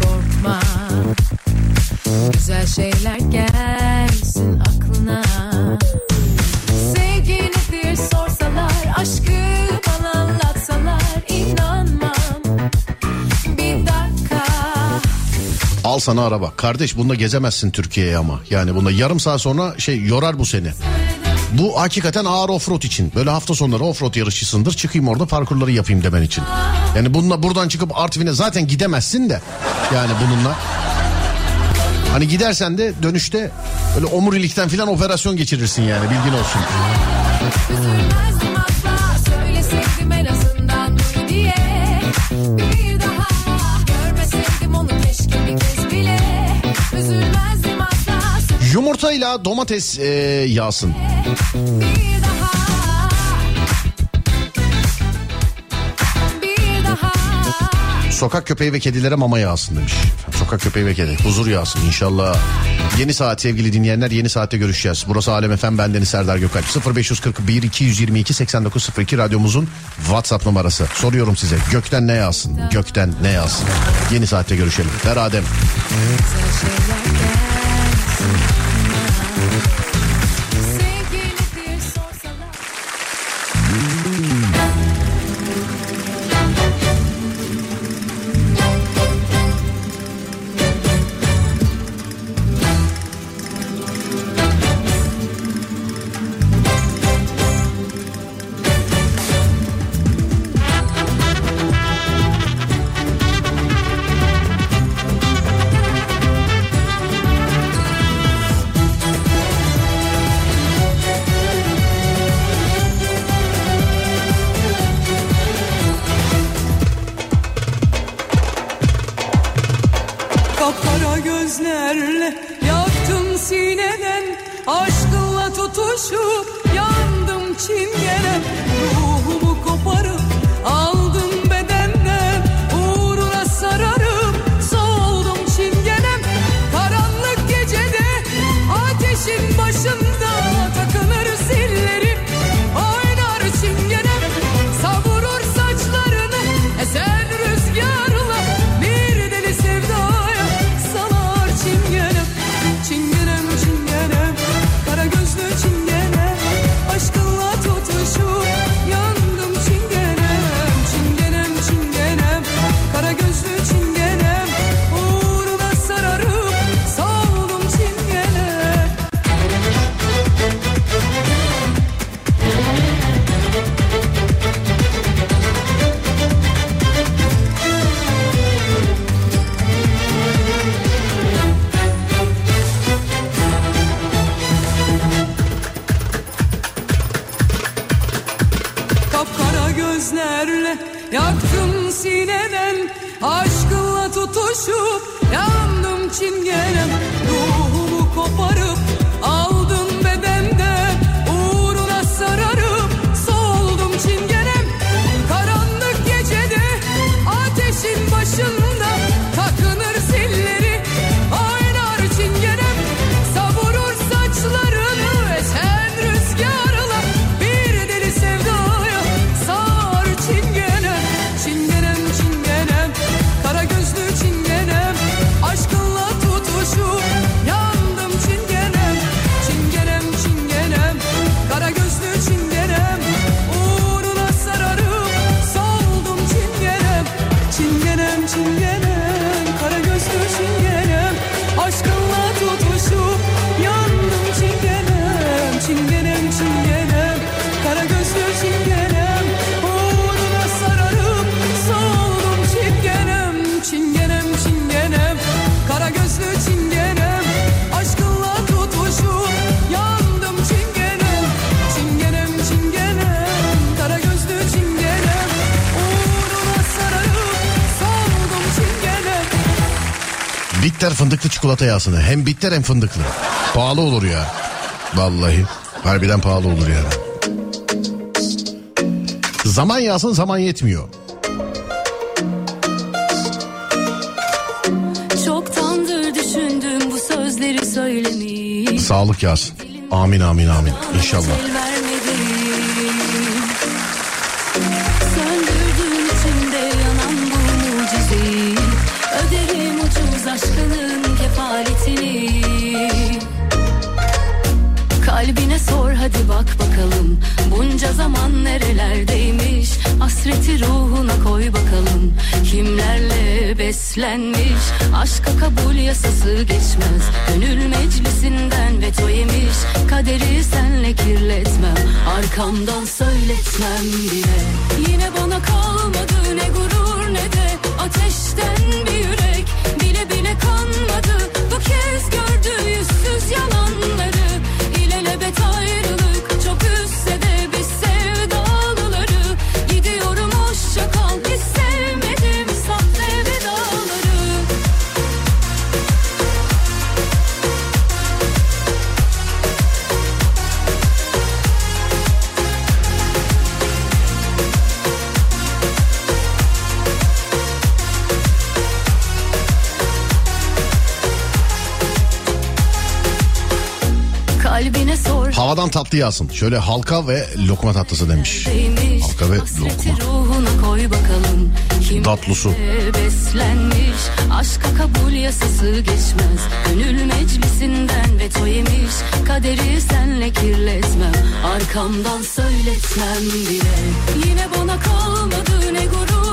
Güzel şeyler gelsin aklına Sevgi nedir sorsalar Aşkı bana anlatsalar inanmam Bir dakika Al sana araba. Kardeş bunda gezemezsin Türkiye'ye ama. Yani bunda yarım saat sonra şey yorar bu seni. Bu hakikaten ağır offroad için. Böyle hafta sonları offroad yarışçısındır. Çıkayım orada parkurları yapayım demen için. Yani bununla buradan çıkıp Artvin'e zaten gidemezsin de. Yani bununla. Hani gidersen de dönüşte öyle omurilikten filan operasyon geçirirsin yani bilgin olsun. Üzülmezdim asla Söyleseydim en azından Sokak köpeği ve kedilere mama yağsın demiş. Sokak köpeği ve kedi. Huzur yağsın inşallah. Yeni saat sevgili dinleyenler yeni saatte görüşeceğiz. Burası Alem Efem bendeniz Serdar Gökalp. 0541 222 8902 radyomuzun WhatsApp numarası. Soruyorum size gökten ne yağsın? Gökten ne yağsın? Yeni saatte görüşelim. Ver Adem. Bitter fındıklı çikolata yağsını. Hem bitter hem fındıklı. Pahalı olur ya. Vallahi. Harbiden pahalı olur yani. Zaman yağsın zaman yetmiyor. Sağlık yağsın. Amin amin amin. İnşallah. Beslenmiş. Aşka kabul yasası geçmez. Gönül meclisinden veto yemiş. Kaderi senle kirletmem. Arkamdan söyletmem bile. Yine bana kalmadı ne gurur ne de Ateşten bir sor Havadan tatlı yağsın. Şöyle halka ve lokma tatlısı demiş. Halka ve lokma. Tatlısı. beslenmiş aşka kabul yasası geçmez. Gönül meclisinden veto yemiş kaderi senle kirletmem. Arkamdan söyletmem bile. Yine bana kalmadı ne gurur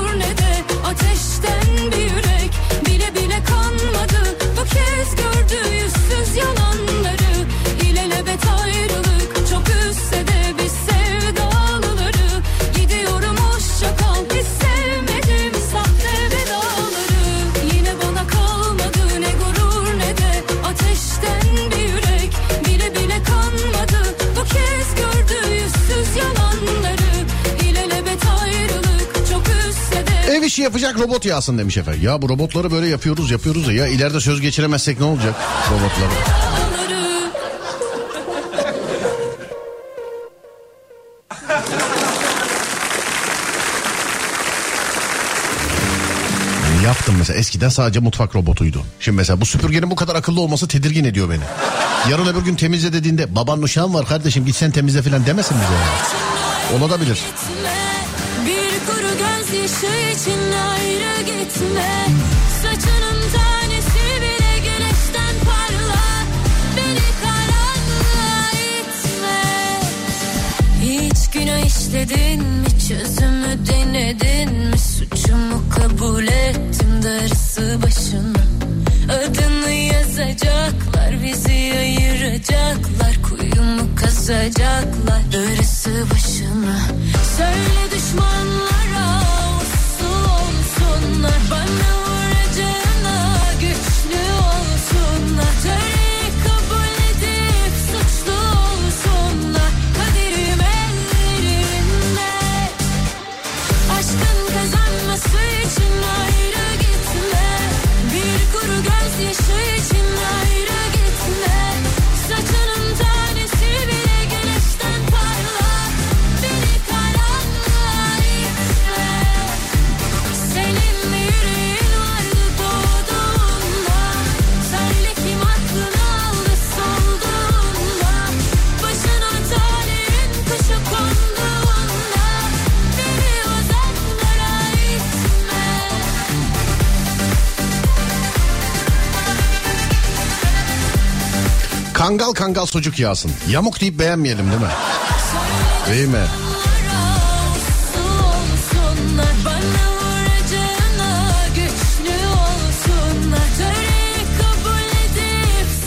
yapacak robot yağsın demiş efendim. Ya bu robotları böyle yapıyoruz yapıyoruz da ya ileride söz geçiremezsek ne olacak robotları? Yaptım mesela eskiden sadece mutfak robotuydu. Şimdi mesela bu süpürgenin bu kadar akıllı olması tedirgin ediyor beni. Yarın öbür gün temizle dediğinde babanın uşağın var kardeşim git sen temizle falan demesin bize yani. Olabilir. Gitme Saçının tanesi bile güneşten parlar Beni karanlığa itme. Hiç günah işledin mi? Çözümü denedin mi? Suçumu kabul ettim darısı başına Adını yazacaklar bizi ayıracaklar. Kuyumu kazacaklar darısı başına Söyle düşmanlara uslu olsunlar Bana Kangal kangal sucuk yağsın. Yamuk deyip beğenmeyelim değil mi? Değil mi?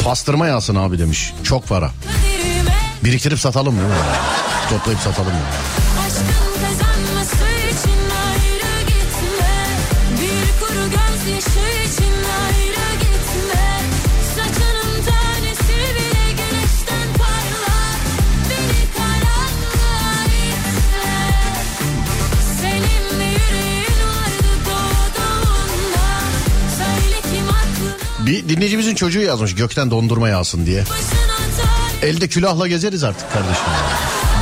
Pastırma yağsın abi demiş. Çok para. Biriktirip satalım değil mi? Toplayıp satalım mı? Aşkın için ayrı gitme Bir kuru gözyaşı dinleyicimizin çocuğu yazmış gökten dondurma yağsın diye. Elde külahla gezeriz artık kardeşim.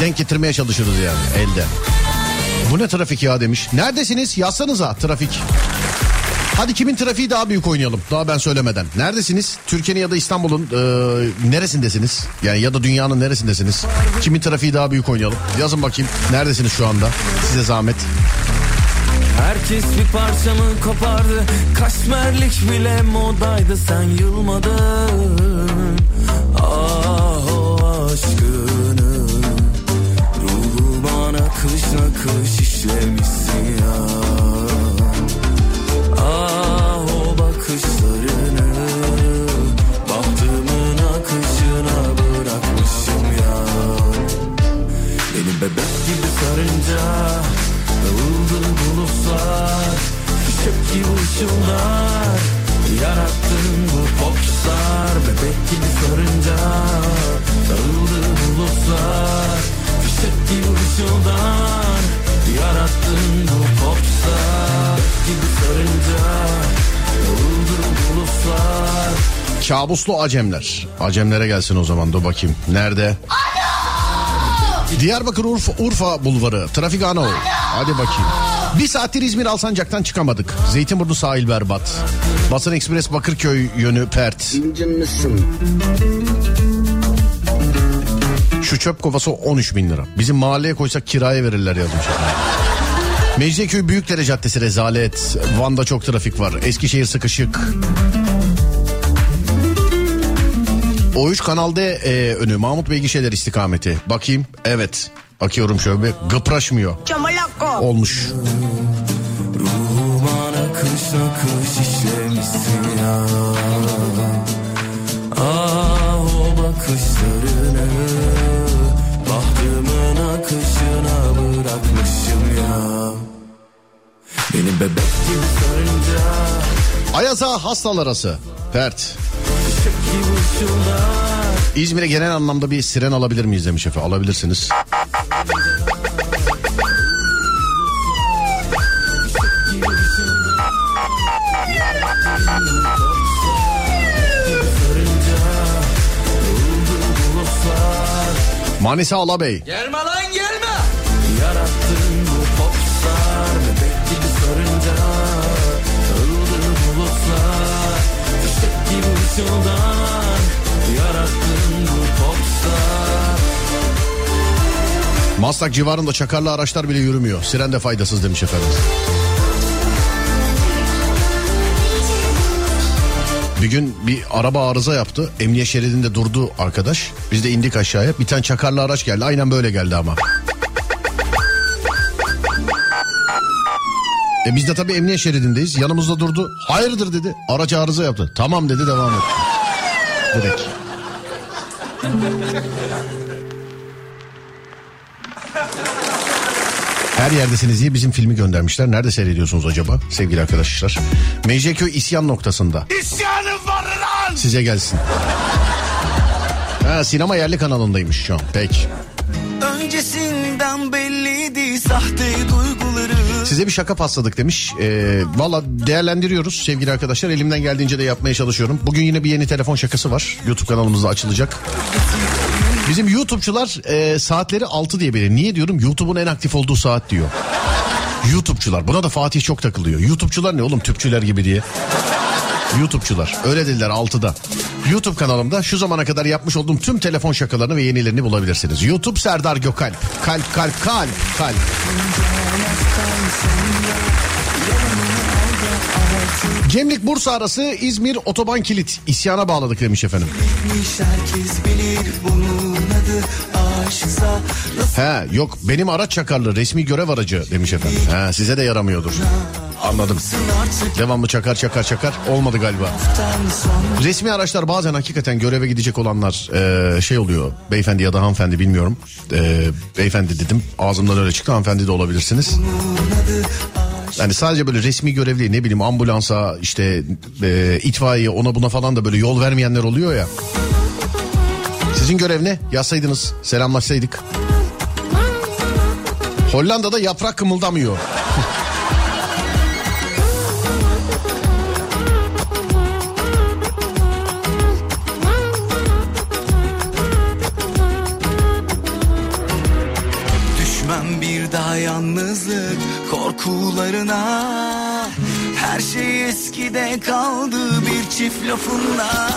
Denk getirmeye çalışırız yani elde. Bu ne trafik ya demiş. Neredesiniz? Yazsanıza trafik. Hadi kimin trafiği daha büyük oynayalım. Daha ben söylemeden. Neredesiniz? Türkiye'nin ya da İstanbul'un e, neresindesiniz? Yani ya da dünyanın neresindesiniz? Kimin trafiği daha büyük oynayalım. Yazın bakayım. Neredesiniz şu anda? Size zahmet. Herkes bir parçamı kopardı. Kaşmerlik bile modaydı. Sen yılmadın. Ah o aşkını. Ruhuma nakış nakış işlemişsin ya. Ah o bakışlarını. Bahtımın akışına bırakmışım ya. Beni bebek gibi sarınca Dağıldı bulutlar Fişek gibi ışıllar Yarattın bu popstar Bebek gibi sarınca Dağıldı bulutlar Fişek gibi ışıllar Yarattın bu popstar Gibi sarınca Dağıldı bulutlar Kabuslu Acemler. Acemlere gelsin o zaman dur bakayım. Nerede? Diyarbakır Urfa, Urfa bulvarı. Trafik ana. Hadi bakayım. Bir saattir İzmir Alsancak'tan çıkamadık. Zeytinburnu sahil berbat. Basın Ekspres Bakırköy yönü pert. Şu çöp kovası 13 bin lira. Bizim mahalleye koysak kiraya verirler yazmış. Mecidiyeköy Büyükdere Caddesi rezalet. Van'da çok trafik var. Eskişehir sıkışık. O3 Kanal D e, önü Mahmut Bey gişeler istikameti. Bakayım. Evet. Bakıyorum şöyle bir gıpraşmıyor. Olmuş. Ruhuma nakış nakış işlemişsin ya Ah o bakışlarını Bahtımın akışına bırakmışım ya Beni bebek gibi sarınca Ayaza hastalar arası. Pert. İzmir'e genel anlamda bir siren alabilir miyiz demiş efendim. Alabilirsiniz. Manisa Alabey. Gelme lan gelme Yarattın bu popstar Bebek gibi sarınca Dağıldı bulutlar gibi ışıldan Yarattın bu popstar Maslak civarında çakarlı araçlar bile yürümüyor. Siren de faydasız demiş efendim. Bir gün bir araba arıza yaptı. Emniyet şeridinde durdu arkadaş. Biz de indik aşağıya. Bir tane çakarlı araç geldi. Aynen böyle geldi ama. E biz de tabii emniyet şeridindeyiz. Yanımızda durdu. Hayırdır dedi. Araç arıza yaptı. Tamam dedi devam etti. Direkt. Her yerdesiniz diye bizim filmi göndermişler. Nerede seyrediyorsunuz acaba sevgili arkadaşlar? Mecidiyeköy isyan noktasında. İsyanım var lan. Size gelsin. Ha, sinema yerli kanalındaymış şu an. Peki. Öncesinden belliydi sahte duyguları. Size bir şaka pasladık demiş. Ee, Valla değerlendiriyoruz sevgili arkadaşlar. Elimden geldiğince de yapmaya çalışıyorum. Bugün yine bir yeni telefon şakası var. YouTube kanalımızda açılacak. Bizim YouTube'çular e, saatleri 6 diye bilir. Niye diyorum? YouTube'un en aktif olduğu saat diyor. YouTube'çular. Buna da Fatih çok takılıyor. YouTube'çular ne oğlum? Tüpçüler gibi diye. YouTube'çular. Öyle dediler 6'da. YouTube kanalımda şu zamana kadar yapmış olduğum tüm telefon şakalarını ve yenilerini bulabilirsiniz. YouTube Serdar Gökalp. Kalp kalp kalp kalp. Cemlik Bursa arası İzmir otoban kilit isyana bağladık demiş efendim. He yok benim araç çakarlı resmi görev aracı demiş efendim. He size de yaramıyordur. Anladım. Devamlı çakar çakar çakar olmadı galiba. Resmi araçlar bazen hakikaten göreve gidecek olanlar e, şey oluyor. Beyefendi ya da hanımefendi bilmiyorum. E, beyefendi dedim ağzımdan öyle çıktı hanımefendi de olabilirsiniz. Yani sadece böyle resmi görev değil ne bileyim ambulansa işte e, itfaiye ona buna falan da böyle yol vermeyenler oluyor ya. Sizin görev ne? Yazsaydınız selamlaşsaydık. Hollanda'da yaprak kımıldamıyor. korkularına Her şey eskide kaldı bir çift lafınla.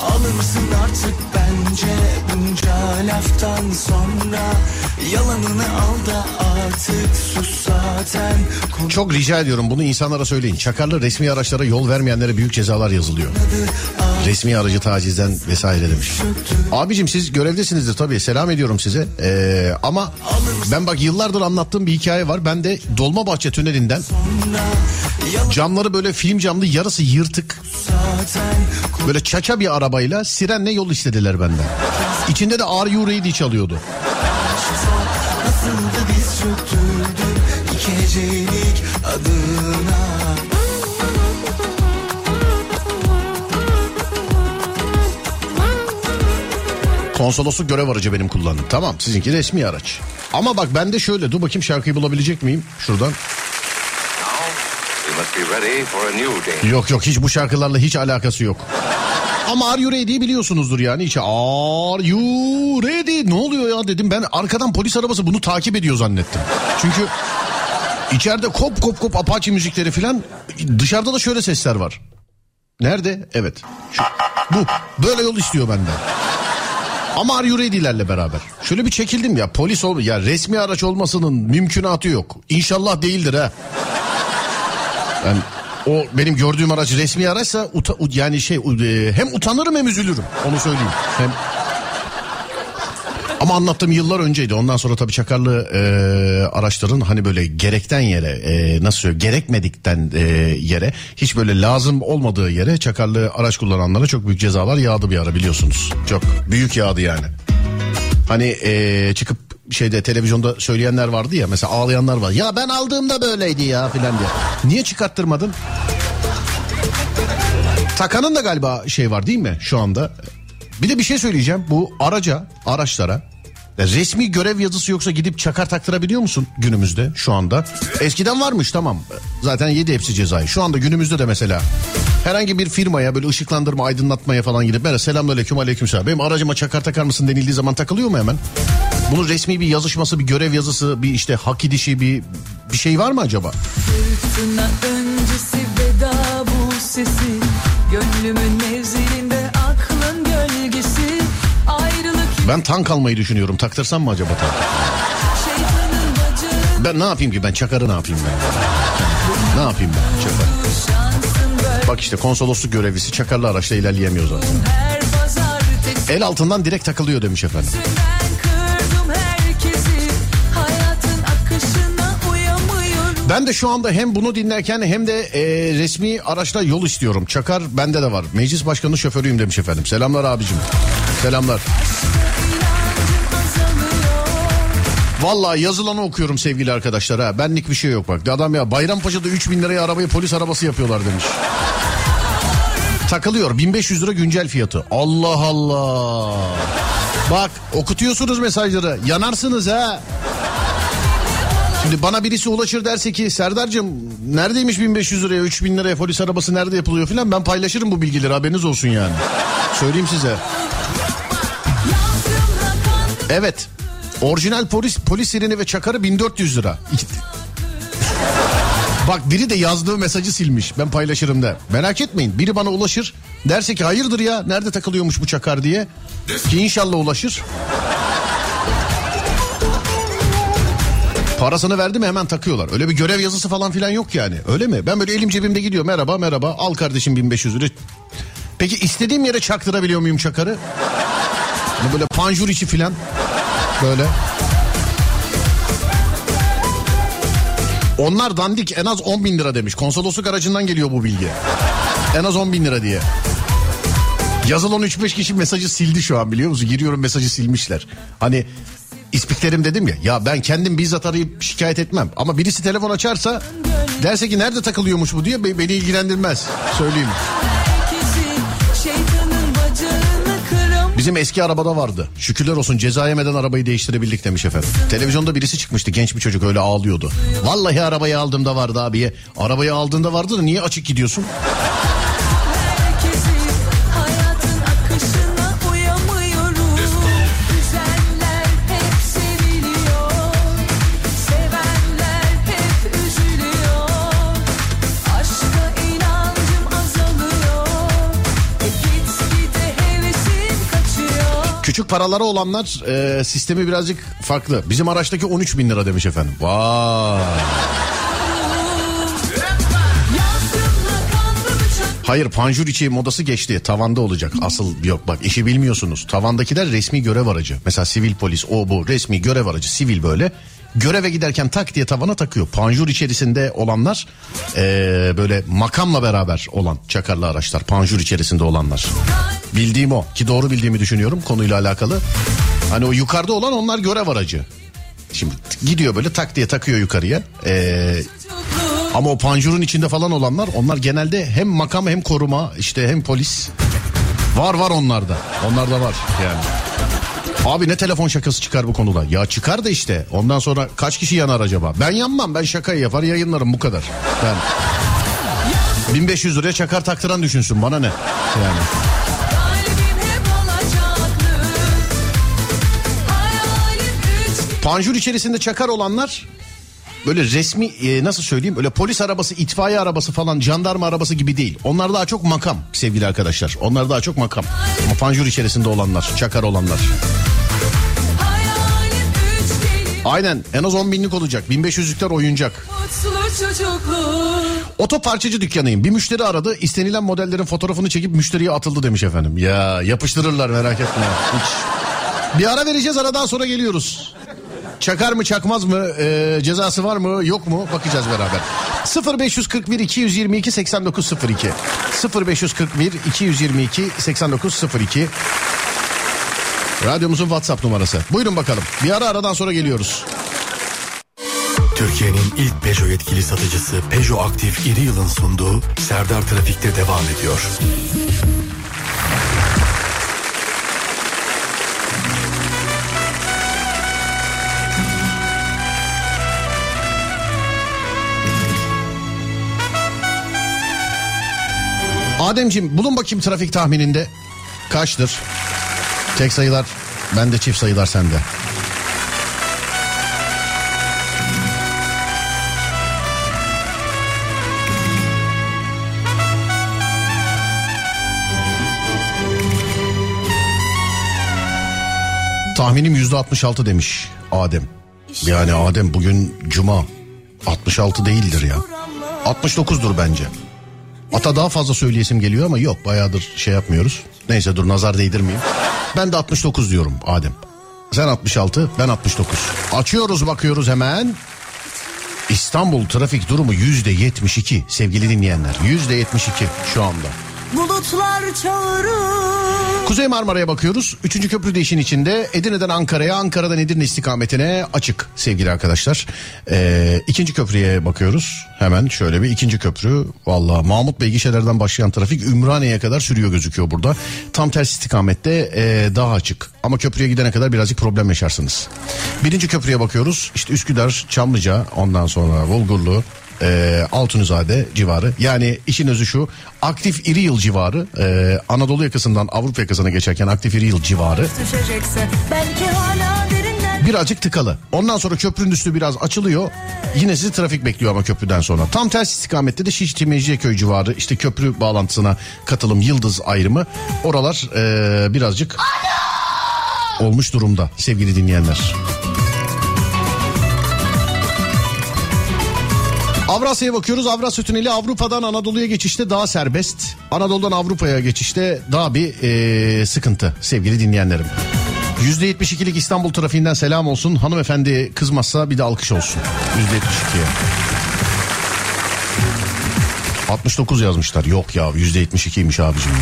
Alınsın artık bence bunca laftan sonra Yalanını al da artık sus zaten Çok rica ediyorum bunu insanlara söyleyin. Çakarlı resmi araçlara yol vermeyenlere büyük cezalar yazılıyor. Resmi aracı tacizden vesaire demiş. Abicim siz görevdesinizdir tabii selam ediyorum size. Ee, ama ben bak yıllardır anlattığım bir hikaye var. Ben de Dolmabahçe Tüneli'nden camları böyle film camlı yarısı yırtık. Böyle çaça bir arabayla sirenle yol istediler benden. İçinde de Are You Ready çalıyordu. Konsolosluk görev aracı benim kullandığım. Tamam sizinki resmi araç. Ama bak ben de şöyle dur bakayım şarkıyı bulabilecek miyim şuradan. Yok yok hiç bu şarkılarla hiç alakası yok. Ama Are You Ready'yi biliyorsunuzdur yani. İçe Are You Ready? Ne oluyor ya dedim. Ben arkadan polis arabası bunu takip ediyor zannettim. Çünkü içeride kop kop kop Apache müzikleri filan dışarıda da şöyle sesler var. Nerede? Evet. Şu, bu. Böyle yol istiyor benden. Ama Are You Ready'lerle beraber. Şöyle bir çekildim ya polis ol ya resmi araç olmasının mümkünatı yok. İnşallah değildir ha. Yani o benim gördüğüm araç resmi araçsa uta- yani şey e, hem utanırım hem üzülürüm. Onu söyleyeyim. Hem ama anlattığım yıllar önceydi. Ondan sonra tabii çakarlı e, araçların hani böyle gerekten yere e, nasıl söyleyeyim gerekmedikten e, yere hiç böyle lazım olmadığı yere çakarlı araç kullananlara çok büyük cezalar yağdı bir ara biliyorsunuz. Çok büyük yağdı yani. Hani e, çıkıp şeyde televizyonda söyleyenler vardı ya mesela ağlayanlar var. Ya ben aldığımda böyleydi ya filan diye. Niye çıkarttırmadın? Takanın da galiba şey var değil mi şu anda? Bir de bir şey söyleyeceğim. Bu araca, araçlara resmi görev yazısı yoksa gidip çakar taktırabiliyor musun günümüzde şu anda? Eskiden varmış tamam. Zaten yedi hepsi cezayı. Şu anda günümüzde de mesela herhangi bir firmaya böyle ışıklandırma, aydınlatmaya falan gidip merhaba selamünaleyküm aleykümselam. Benim aracıma çakar takar mısın denildiği zaman takılıyor mu hemen? Bunun resmi bir yazışması, bir görev yazısı, bir işte hak edişi, bir bir şey var mı acaba? Fırtına öncesi veda bu sesi Gönlümün mevzilinde aklın gölgesi Ayrılık Ben tank almayı düşünüyorum. Taktırsam mı acaba tank? Ben ne yapayım ki ben çakarı ne yapayım ben? Ne yapayım ben çakar? Bak işte konsolosluk görevlisi çakarlı araçla ilerleyemiyor zaten. El altından direkt takılıyor demiş efendim. Ben de şu anda hem bunu dinlerken hem de e, resmi araçla yol istiyorum. Çakar bende de var. Meclis başkanı şoförüyüm demiş efendim. Selamlar abicim. Selamlar. Vallahi yazılanı okuyorum sevgili arkadaşlar ha. Benlik bir şey yok bak. Adam ya Bayrampaşa'da 3000 liraya arabayı polis arabası yapıyorlar demiş. Takılıyor 1500 lira güncel fiyatı. Allah Allah. Bak okutuyorsunuz mesajları. Yanarsınız ha. Şimdi bana birisi ulaşır derse ki Serdar'cığım neredeymiş 1500 liraya 3000 liraya polis arabası nerede yapılıyor filan ben paylaşırım bu bilgileri haberiniz olsun yani. Söyleyeyim size. Evet. Orijinal polis polis sirini ve çakarı 1400 lira. Bak biri de yazdığı mesajı silmiş. Ben paylaşırım da. Merak etmeyin. Biri bana ulaşır. Derse ki hayırdır ya nerede takılıyormuş bu çakar diye. Ki inşallah ulaşır. Parasını verdi mi hemen takıyorlar. Öyle bir görev yazısı falan filan yok yani. Öyle mi? Ben böyle elim cebimde gidiyor. Merhaba merhaba al kardeşim 1500 lira. Peki istediğim yere çaktırabiliyor muyum çakarı? Hani böyle panjur içi filan. Böyle. Onlar dandik en az 10 bin lira demiş. Konsolosluk aracından geliyor bu bilgi. En az 10 bin lira diye. Yazılan 3-5 kişi mesajı sildi şu an biliyor musun? Giriyorum mesajı silmişler. Hani ispiklerim dedim ya. Ya ben kendim bizzat arayıp şikayet etmem. Ama birisi telefon açarsa derse ki nerede takılıyormuş bu diye be- beni ilgilendirmez. Söyleyeyim. Bizim eski arabada vardı. Şükürler olsun ceza yemeden arabayı değiştirebildik demiş efendim. Televizyonda birisi çıkmıştı genç bir çocuk öyle ağlıyordu. Vallahi arabayı aldığımda vardı abiye. Arabayı aldığında vardı da niye açık gidiyorsun? Küçük paraları olanlar e, sistemi birazcık farklı. Bizim araçtaki 13 bin lira demiş efendim. Vay. Hayır panjur içi modası geçti. Tavanda olacak. Asıl yok bak işi bilmiyorsunuz. Tavandakiler resmi görev aracı. Mesela sivil polis o bu resmi görev aracı sivil böyle. Göreve giderken tak diye tavana takıyor. Panjur içerisinde olanlar eee, böyle makamla beraber olan çakarlı araçlar. Panjur içerisinde olanlar. Bildiğim o ki doğru bildiğimi düşünüyorum konuyla alakalı. Hani o yukarıda olan onlar görev aracı. Şimdi gidiyor böyle tak diye takıyor yukarıya. Eee ama o panjurun içinde falan olanlar onlar genelde hem makam hem koruma işte hem polis. Var var onlarda. Onlarda var yani. Abi ne telefon şakası çıkar bu konuda? Ya çıkar da işte. Ondan sonra kaç kişi yanar acaba? Ben yanmam. Ben şakayı yapar yayınlarım bu kadar. Ben 1500 liraya çakar taktıran düşünsün bana ne? Yani. Panjur içerisinde çakar olanlar böyle resmi e, nasıl söyleyeyim öyle polis arabası, itfaiye arabası falan jandarma arabası gibi değil. Onlar daha çok makam sevgili arkadaşlar. Onlar daha çok makam. Ama panjur içerisinde olanlar, çakar olanlar. Aynen en az 10 binlik olacak. 1500'lükler oyuncak. Çocukluk. Otoparçacı dükkanıyım. Bir müşteri aradı. İstenilen modellerin fotoğrafını çekip müşteriye atıldı demiş efendim. Ya yapıştırırlar merak etme. Hiç. Bir ara vereceğiz aradan sonra geliyoruz. Çakar mı çakmaz mı Ee, cezası var mı yok mu bakacağız beraber. 0541 222 8902 0541 222 8902 Radyomuzun WhatsApp numarası. Buyurun bakalım. Bir ara aradan sonra geliyoruz. Türkiye'nin ilk Peugeot yetkili satıcısı Peugeot Aktif İri Yıl'ın sunduğu Serdar Trafik'te devam ediyor. Ademciğim bulun bakayım trafik tahmininde kaçtır? Tek sayılar bende çift sayılar sende. Tahminim yüzde 66 demiş Adem. Yani Adem bugün cuma 66 değildir ya. 69'dur bence. Ata daha fazla söyleyesim geliyor ama yok bayağıdır şey yapmıyoruz. Neyse dur nazar değdirmeyeyim. Ben de 69 diyorum Adem. Sen 66 ben 69. Açıyoruz bakıyoruz hemen. İstanbul trafik durumu yüzde 72 sevgili dinleyenler. Yüzde 72 şu anda. Bulutlar çağırır. Kuzey Marmara'ya bakıyoruz. Üçüncü köprü de işin içinde. Edirne'den Ankara'ya, Ankara'dan Edirne istikametine açık sevgili arkadaşlar. Ee, ikinci köprüye bakıyoruz. Hemen şöyle bir ikinci köprü. Valla Mahmut Bey gişelerden başlayan trafik Ümraniye'ye kadar sürüyor gözüküyor burada. Tam ters istikamette ee, daha açık. Ama köprüye gidene kadar birazcık problem yaşarsınız. Birinci köprüye bakıyoruz. İşte Üsküdar, Çamlıca, ondan sonra Bulgurlu, e, Altunizade civarı. Yani işin özü şu aktif iri yıl civarı e, Anadolu yakasından Avrupa yakasına geçerken aktif iri yıl civarı birazcık tıkalı. Ondan sonra köprünün üstü biraz açılıyor. Yine sizi trafik bekliyor ama köprüden sonra. Tam ters istikamette de Şişli Mecidiyeköy civarı işte köprü bağlantısına katılım Yıldız ayrımı. Oralar e, birazcık olmuş durumda sevgili dinleyenler. Avrasya'ya bakıyoruz. Avrasya Tüneli Avrupa'dan Anadolu'ya geçişte daha serbest. Anadolu'dan Avrupa'ya geçişte daha bir e, sıkıntı sevgili dinleyenlerim. %72'lik İstanbul trafiğinden selam olsun. Hanımefendi kızmazsa bir de alkış olsun. %72'ye. 69 yazmışlar. Yok ya %72'ymiş abicim.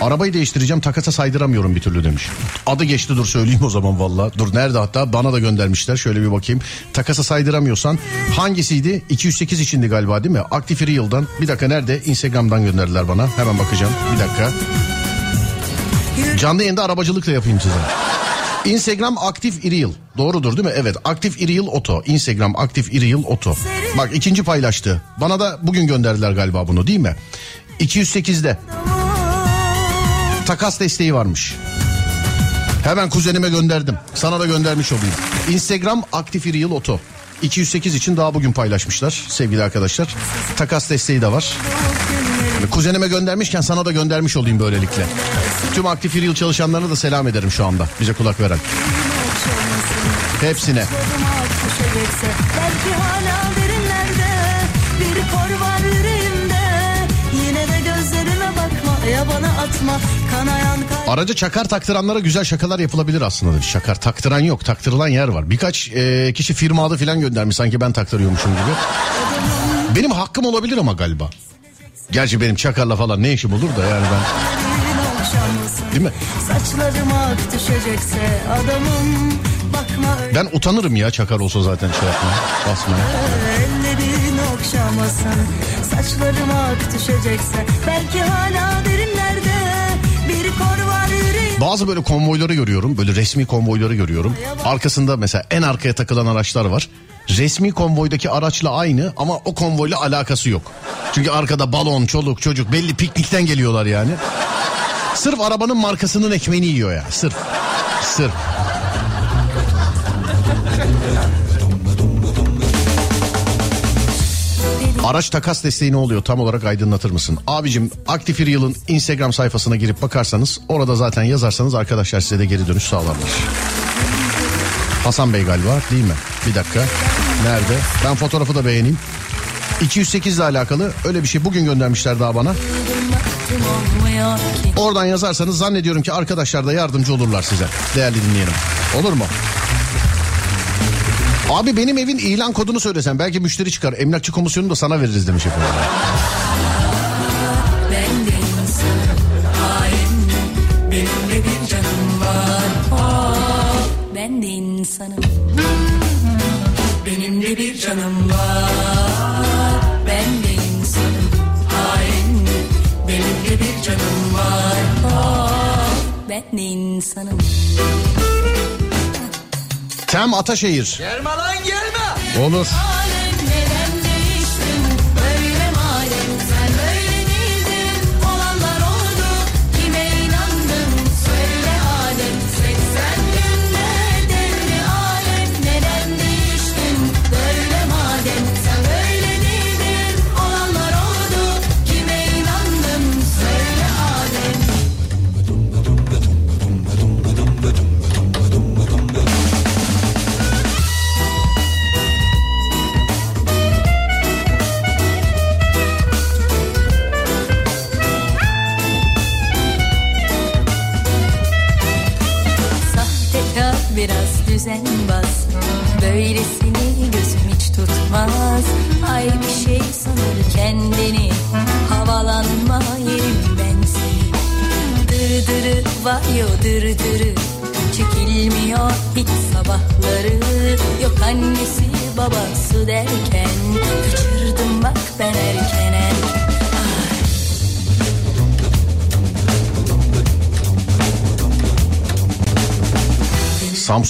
Arabayı değiştireceğim takasa saydıramıyorum bir türlü demiş. Adı geçti dur söyleyeyim o zaman valla. Dur nerede hatta bana da göndermişler şöyle bir bakayım. Takasa saydıramıyorsan hangisiydi? 208 içindi galiba değil mi? Aktif Real'dan. Bir dakika nerede? Instagram'dan gönderdiler bana. Hemen bakacağım. Bir dakika. Canlı yayında arabacılık da yapayım size. Instagram aktif Iriel. Doğrudur değil mi? Evet. Aktif Iriel Oto. Instagram aktif Iriel Oto. Bak ikinci paylaştı. Bana da bugün gönderdiler galiba bunu değil mi? 208'de. Takas desteği varmış. Hemen kuzenime gönderdim. Sana da göndermiş olayım. Instagram aktif Iriel Oto. 208 için daha bugün paylaşmışlar sevgili arkadaşlar. Takas desteği de var. Kuzenime göndermişken sana da göndermiş olayım böylelikle. Tüm aktif yıl çalışanlarına da selam ederim şu anda. Bize kulak veren. Hepsine. Belki hala bakma ya bana atma kanayan kalp. Araca çakar taktıranlara güzel şakalar yapılabilir aslında. demiş. Çakar taktıran yok. Taktırılan yer var. Birkaç e, kişi firma adı falan göndermiş. Sanki ben taktırıyormuşum gibi. Benim hakkım olabilir ama galiba. Gerçi benim çakarla falan ne işim olur da yani ben... Değil mi? Saçlarım ak düşecekse adamım bakma. Ben utanırım ya çakar olsa zaten şey yapmaya, basmaya. Okşamasın Saçlarım ak düşecekse Belki hala derinlerde Bir kor var yüreğim Bazı böyle konvoyları görüyorum. Böyle resmi konvoyları görüyorum. Arkasında mesela en arkaya takılan araçlar var. Resmi konvoydaki araçla aynı ama o konvoyla alakası yok. Çünkü arkada balon, çoluk, çocuk belli piknikten geliyorlar yani. Sırf arabanın markasının ekmeğini yiyor ya. Sırf. Sırf. Araç takas desteği ne oluyor tam olarak aydınlatır mısın? Abicim Aktif Yıl'ın Instagram sayfasına girip bakarsanız orada zaten yazarsanız arkadaşlar size de geri dönüş sağlarlar. Hasan Bey galiba değil mi? Bir dakika. Nerede? Ben fotoğrafı da beğeneyim. 208 ile alakalı öyle bir şey bugün göndermişler daha bana. Oradan yazarsanız zannediyorum ki arkadaşlar da yardımcı olurlar size. Değerli dinleyelim. Olur mu? Abi benim evin ilan kodunu söylesen belki müşteri çıkar. Emlakçı komisyonu da sana veririz demiş efendim. Hain. Benim de bir canım var. Ben de insanım. Hain. Benim de bir canım var. Oh, Ben de insanım Tem Ataşehir. Gelme lan gelme. Olur. Alem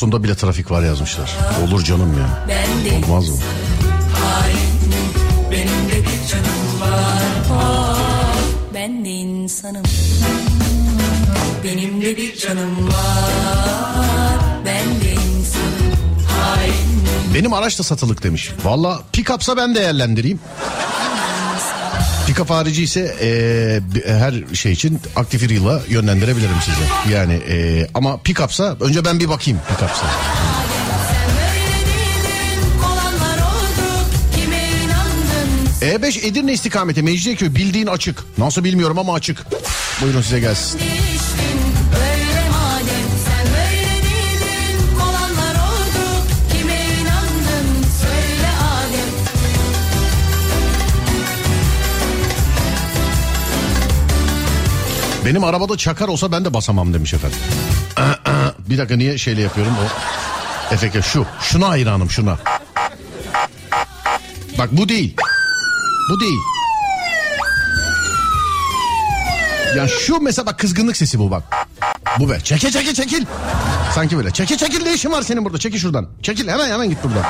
Samsun'da bile trafik var yazmışlar. Olur canım ya. Olmaz mı? Hain, benim de bir canım var. Ben de insanım. Benim de bir canım var. Ben de insanım. Hain, Benim araç da satılık demiş. Valla pick-up'sa ben değerlendireyim. Pick-up harici ise e, her şey için aktif yıla yönlendirebilirim size. Yani e, ama pick-up'sa önce ben bir bakayım inandın E5 Edirne istikameti Mecidiyeköy bildiğin açık. Nasıl bilmiyorum ama açık. Buyurun size gelsin. Benim arabada çakar olsa ben de basamam demiş efendim. Bir dakika niye şeyle yapıyorum o efeke şu. Şuna hayranım şuna. Bak bu değil. Bu değil. Ya şu mesela bak kızgınlık sesi bu bak. Bu be. Çekil çekil çekil. Sanki böyle. Çekil çekil ne işin var senin burada? Çekil şuradan. Çekil hemen hemen git buradan.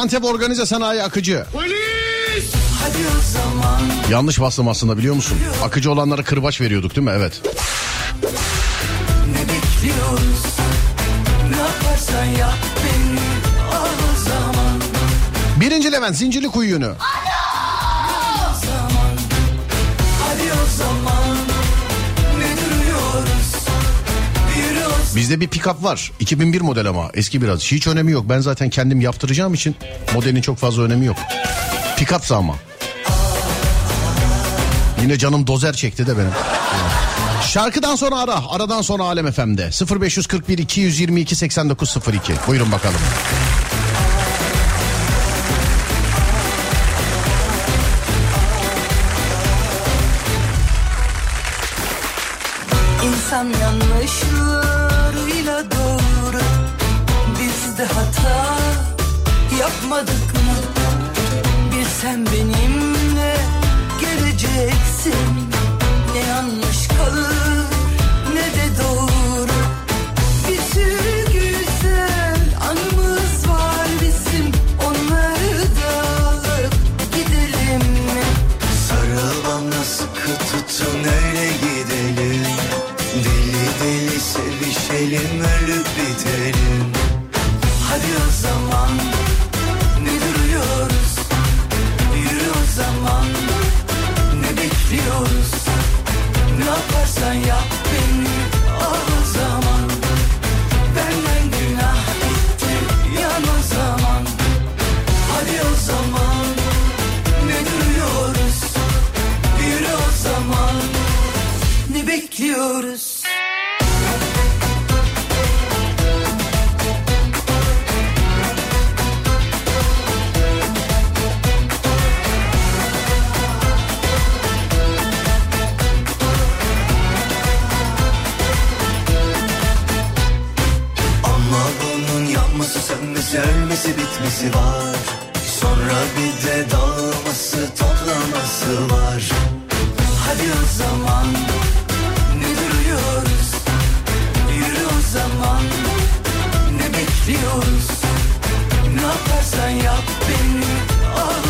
Gaziantep Organize Sanayi Akıcı. Hadi o zaman Yanlış bastım aslında biliyor musun? Akıcı olanlara kırbaç veriyorduk değil mi? Evet. ne bekliyoruz? Ne yaparsan yap beni al o zaman Birinci Levent Zincirli Kuyu yönü. o Bizde bir pick-up var. 2001 model ama eski biraz. Hiç önemi yok. Ben zaten kendim yaptıracağım için modelin çok fazla önemi yok. Pick-up'sa ama. Yine canım dozer çekti de benim. Şarkıdan sonra ara. Aradan sonra Alem FM'de. 0541 222 8902. Buyurun bakalım. İnsan yanlışlarıyla sen benimle geleceksin. Ne yanlış kalır ne de doğru. Bir sürü güzel anımız var bizim. Onları da alıp gidelim mi? Sarıl bana sıkı tutun öyle gidelim. Deli deli sevişelim ölüp bitelim. Hadi o zaman zaman ne bekliyoruz? Ne yaparsan yap bitmesi var Sonra bir de dağılması toplaması var Hadi o zaman ne duruyoruz? Yürü o zaman ne bekliyoruz? Ne yaparsan yap beni al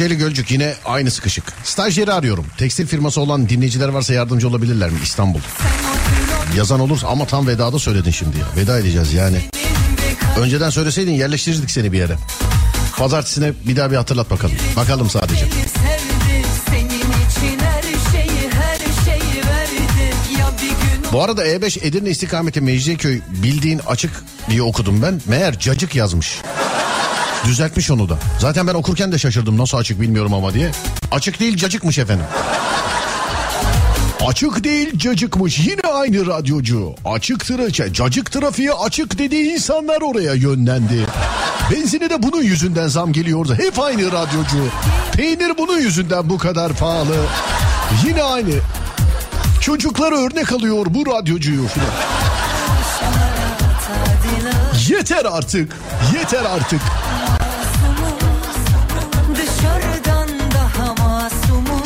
Kocaeli Gölcük yine aynı sıkışık. Stajyeri arıyorum. Tekstil firması olan dinleyiciler varsa yardımcı olabilirler mi İstanbul? Yazan olur ama tam vedada söyledin şimdi ya. Veda edeceğiz yani. Önceden söyleseydin yerleştirirdik seni bir yere. Pazartesine bir daha bir hatırlat bakalım. Bakalım sadece. Bu arada E5 Edirne istikameti Mecidiyeköy bildiğin açık diye okudum ben. Meğer cacık yazmış. Düzeltmiş onu da. Zaten ben okurken de şaşırdım nasıl açık bilmiyorum ama diye. Açık değil cacıkmış efendim. Açık değil cacıkmış yine aynı radyocu. Açık tra cacık trafiği açık dediği insanlar oraya yönlendi. Benzini de bunun yüzünden zam geliyordu. Hep aynı radyocu. Peynir bunun yüzünden bu kadar pahalı. Yine aynı. Çocuklar örnek alıyor bu radyocuyu filan. Yeter artık. Yeter artık.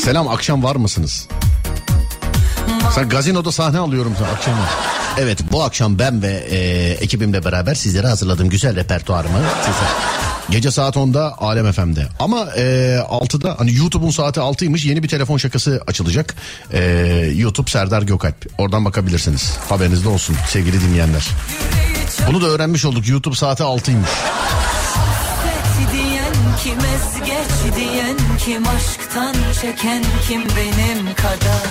Selam akşam var mısınız? Sen gazinoda sahne alıyorum sen akşam. Evet bu akşam ben ve e, ekibimle beraber sizlere hazırladığım güzel repertuarımı size. Gece saat 10'da Alem FM'de. Ama e, 6'da hani YouTube'un saati 6'ymış yeni bir telefon şakası açılacak. E, YouTube Serdar Gökalp. Oradan bakabilirsiniz. Haberinizde olsun sevgili dinleyenler. Bunu da öğrenmiş olduk. YouTube saati 6'ymış. Kim ezgeç diyen kim aşktan çeken kim benim kadar?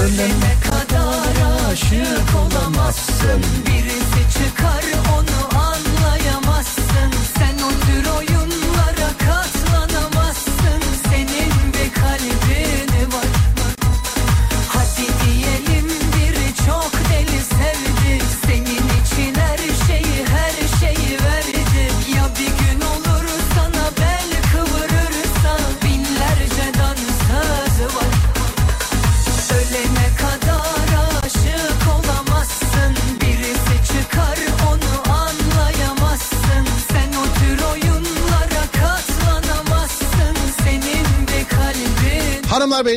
Ölene kadar aşık olamazsın. birisi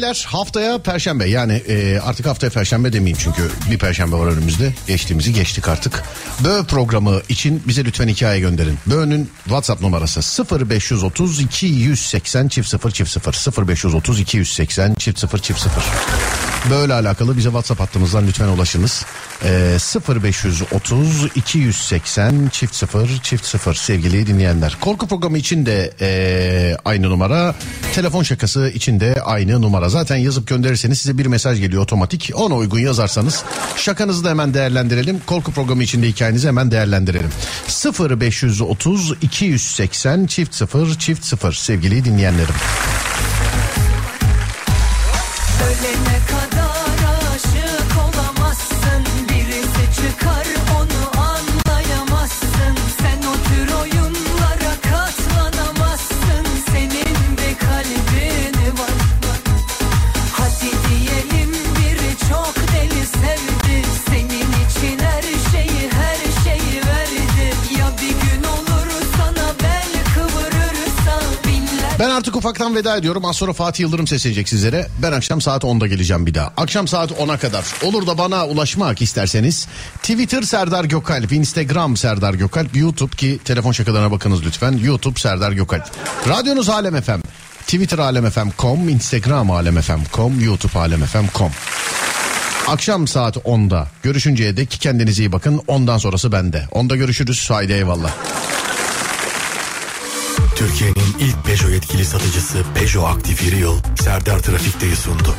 beyler haftaya perşembe yani e, artık haftaya perşembe demeyeyim çünkü bir perşembe var önümüzde. Geçtiğimizi geçtik artık. Bö programı için bize lütfen hikaye gönderin. Bö'nün WhatsApp numarası 0530 280 çift 0 çift 0 0530 280 çift 0 çift 0. Böyle alakalı bize WhatsApp hattımızdan lütfen ulaşınız. E, 0530 280 çift 0 çift 0 sevgili dinleyenler. Korku programı için de e, aynı numara. Telefon şakası için de aynı numara. Zaten yazıp gönderirseniz size bir mesaj geliyor otomatik. Ona uygun yazarsanız şakanızı da hemen değerlendirelim. Korku programı içinde hikayenizi hemen değerlendirelim. 0530 280 çift 0 çift 0 sevgili dinleyenlerim. Ufaktan veda ediyorum. Az sonra Fatih Yıldırım seslenecek sizlere. Ben akşam saat 10'da geleceğim bir daha. Akşam saat 10'a kadar. Olur da bana ulaşmak isterseniz Twitter Serdar Gökalp, Instagram Serdar Gökalp, YouTube ki telefon şakalarına bakınız lütfen. YouTube Serdar Gökalp. Radyonuz Alem FM. Twitter alemfm.com, Instagram alemfm.com, YouTube alemfm.com. Akşam saat 10'da görüşünceye dek kendinize iyi bakın. Ondan sonrası bende. Onda görüşürüz. Haydi eyvallah. Türkiye'nin ilk Peugeot yetkili satıcısı Peugeot Aktif Yeri Yıl Serdar Trafik'teyi sundu.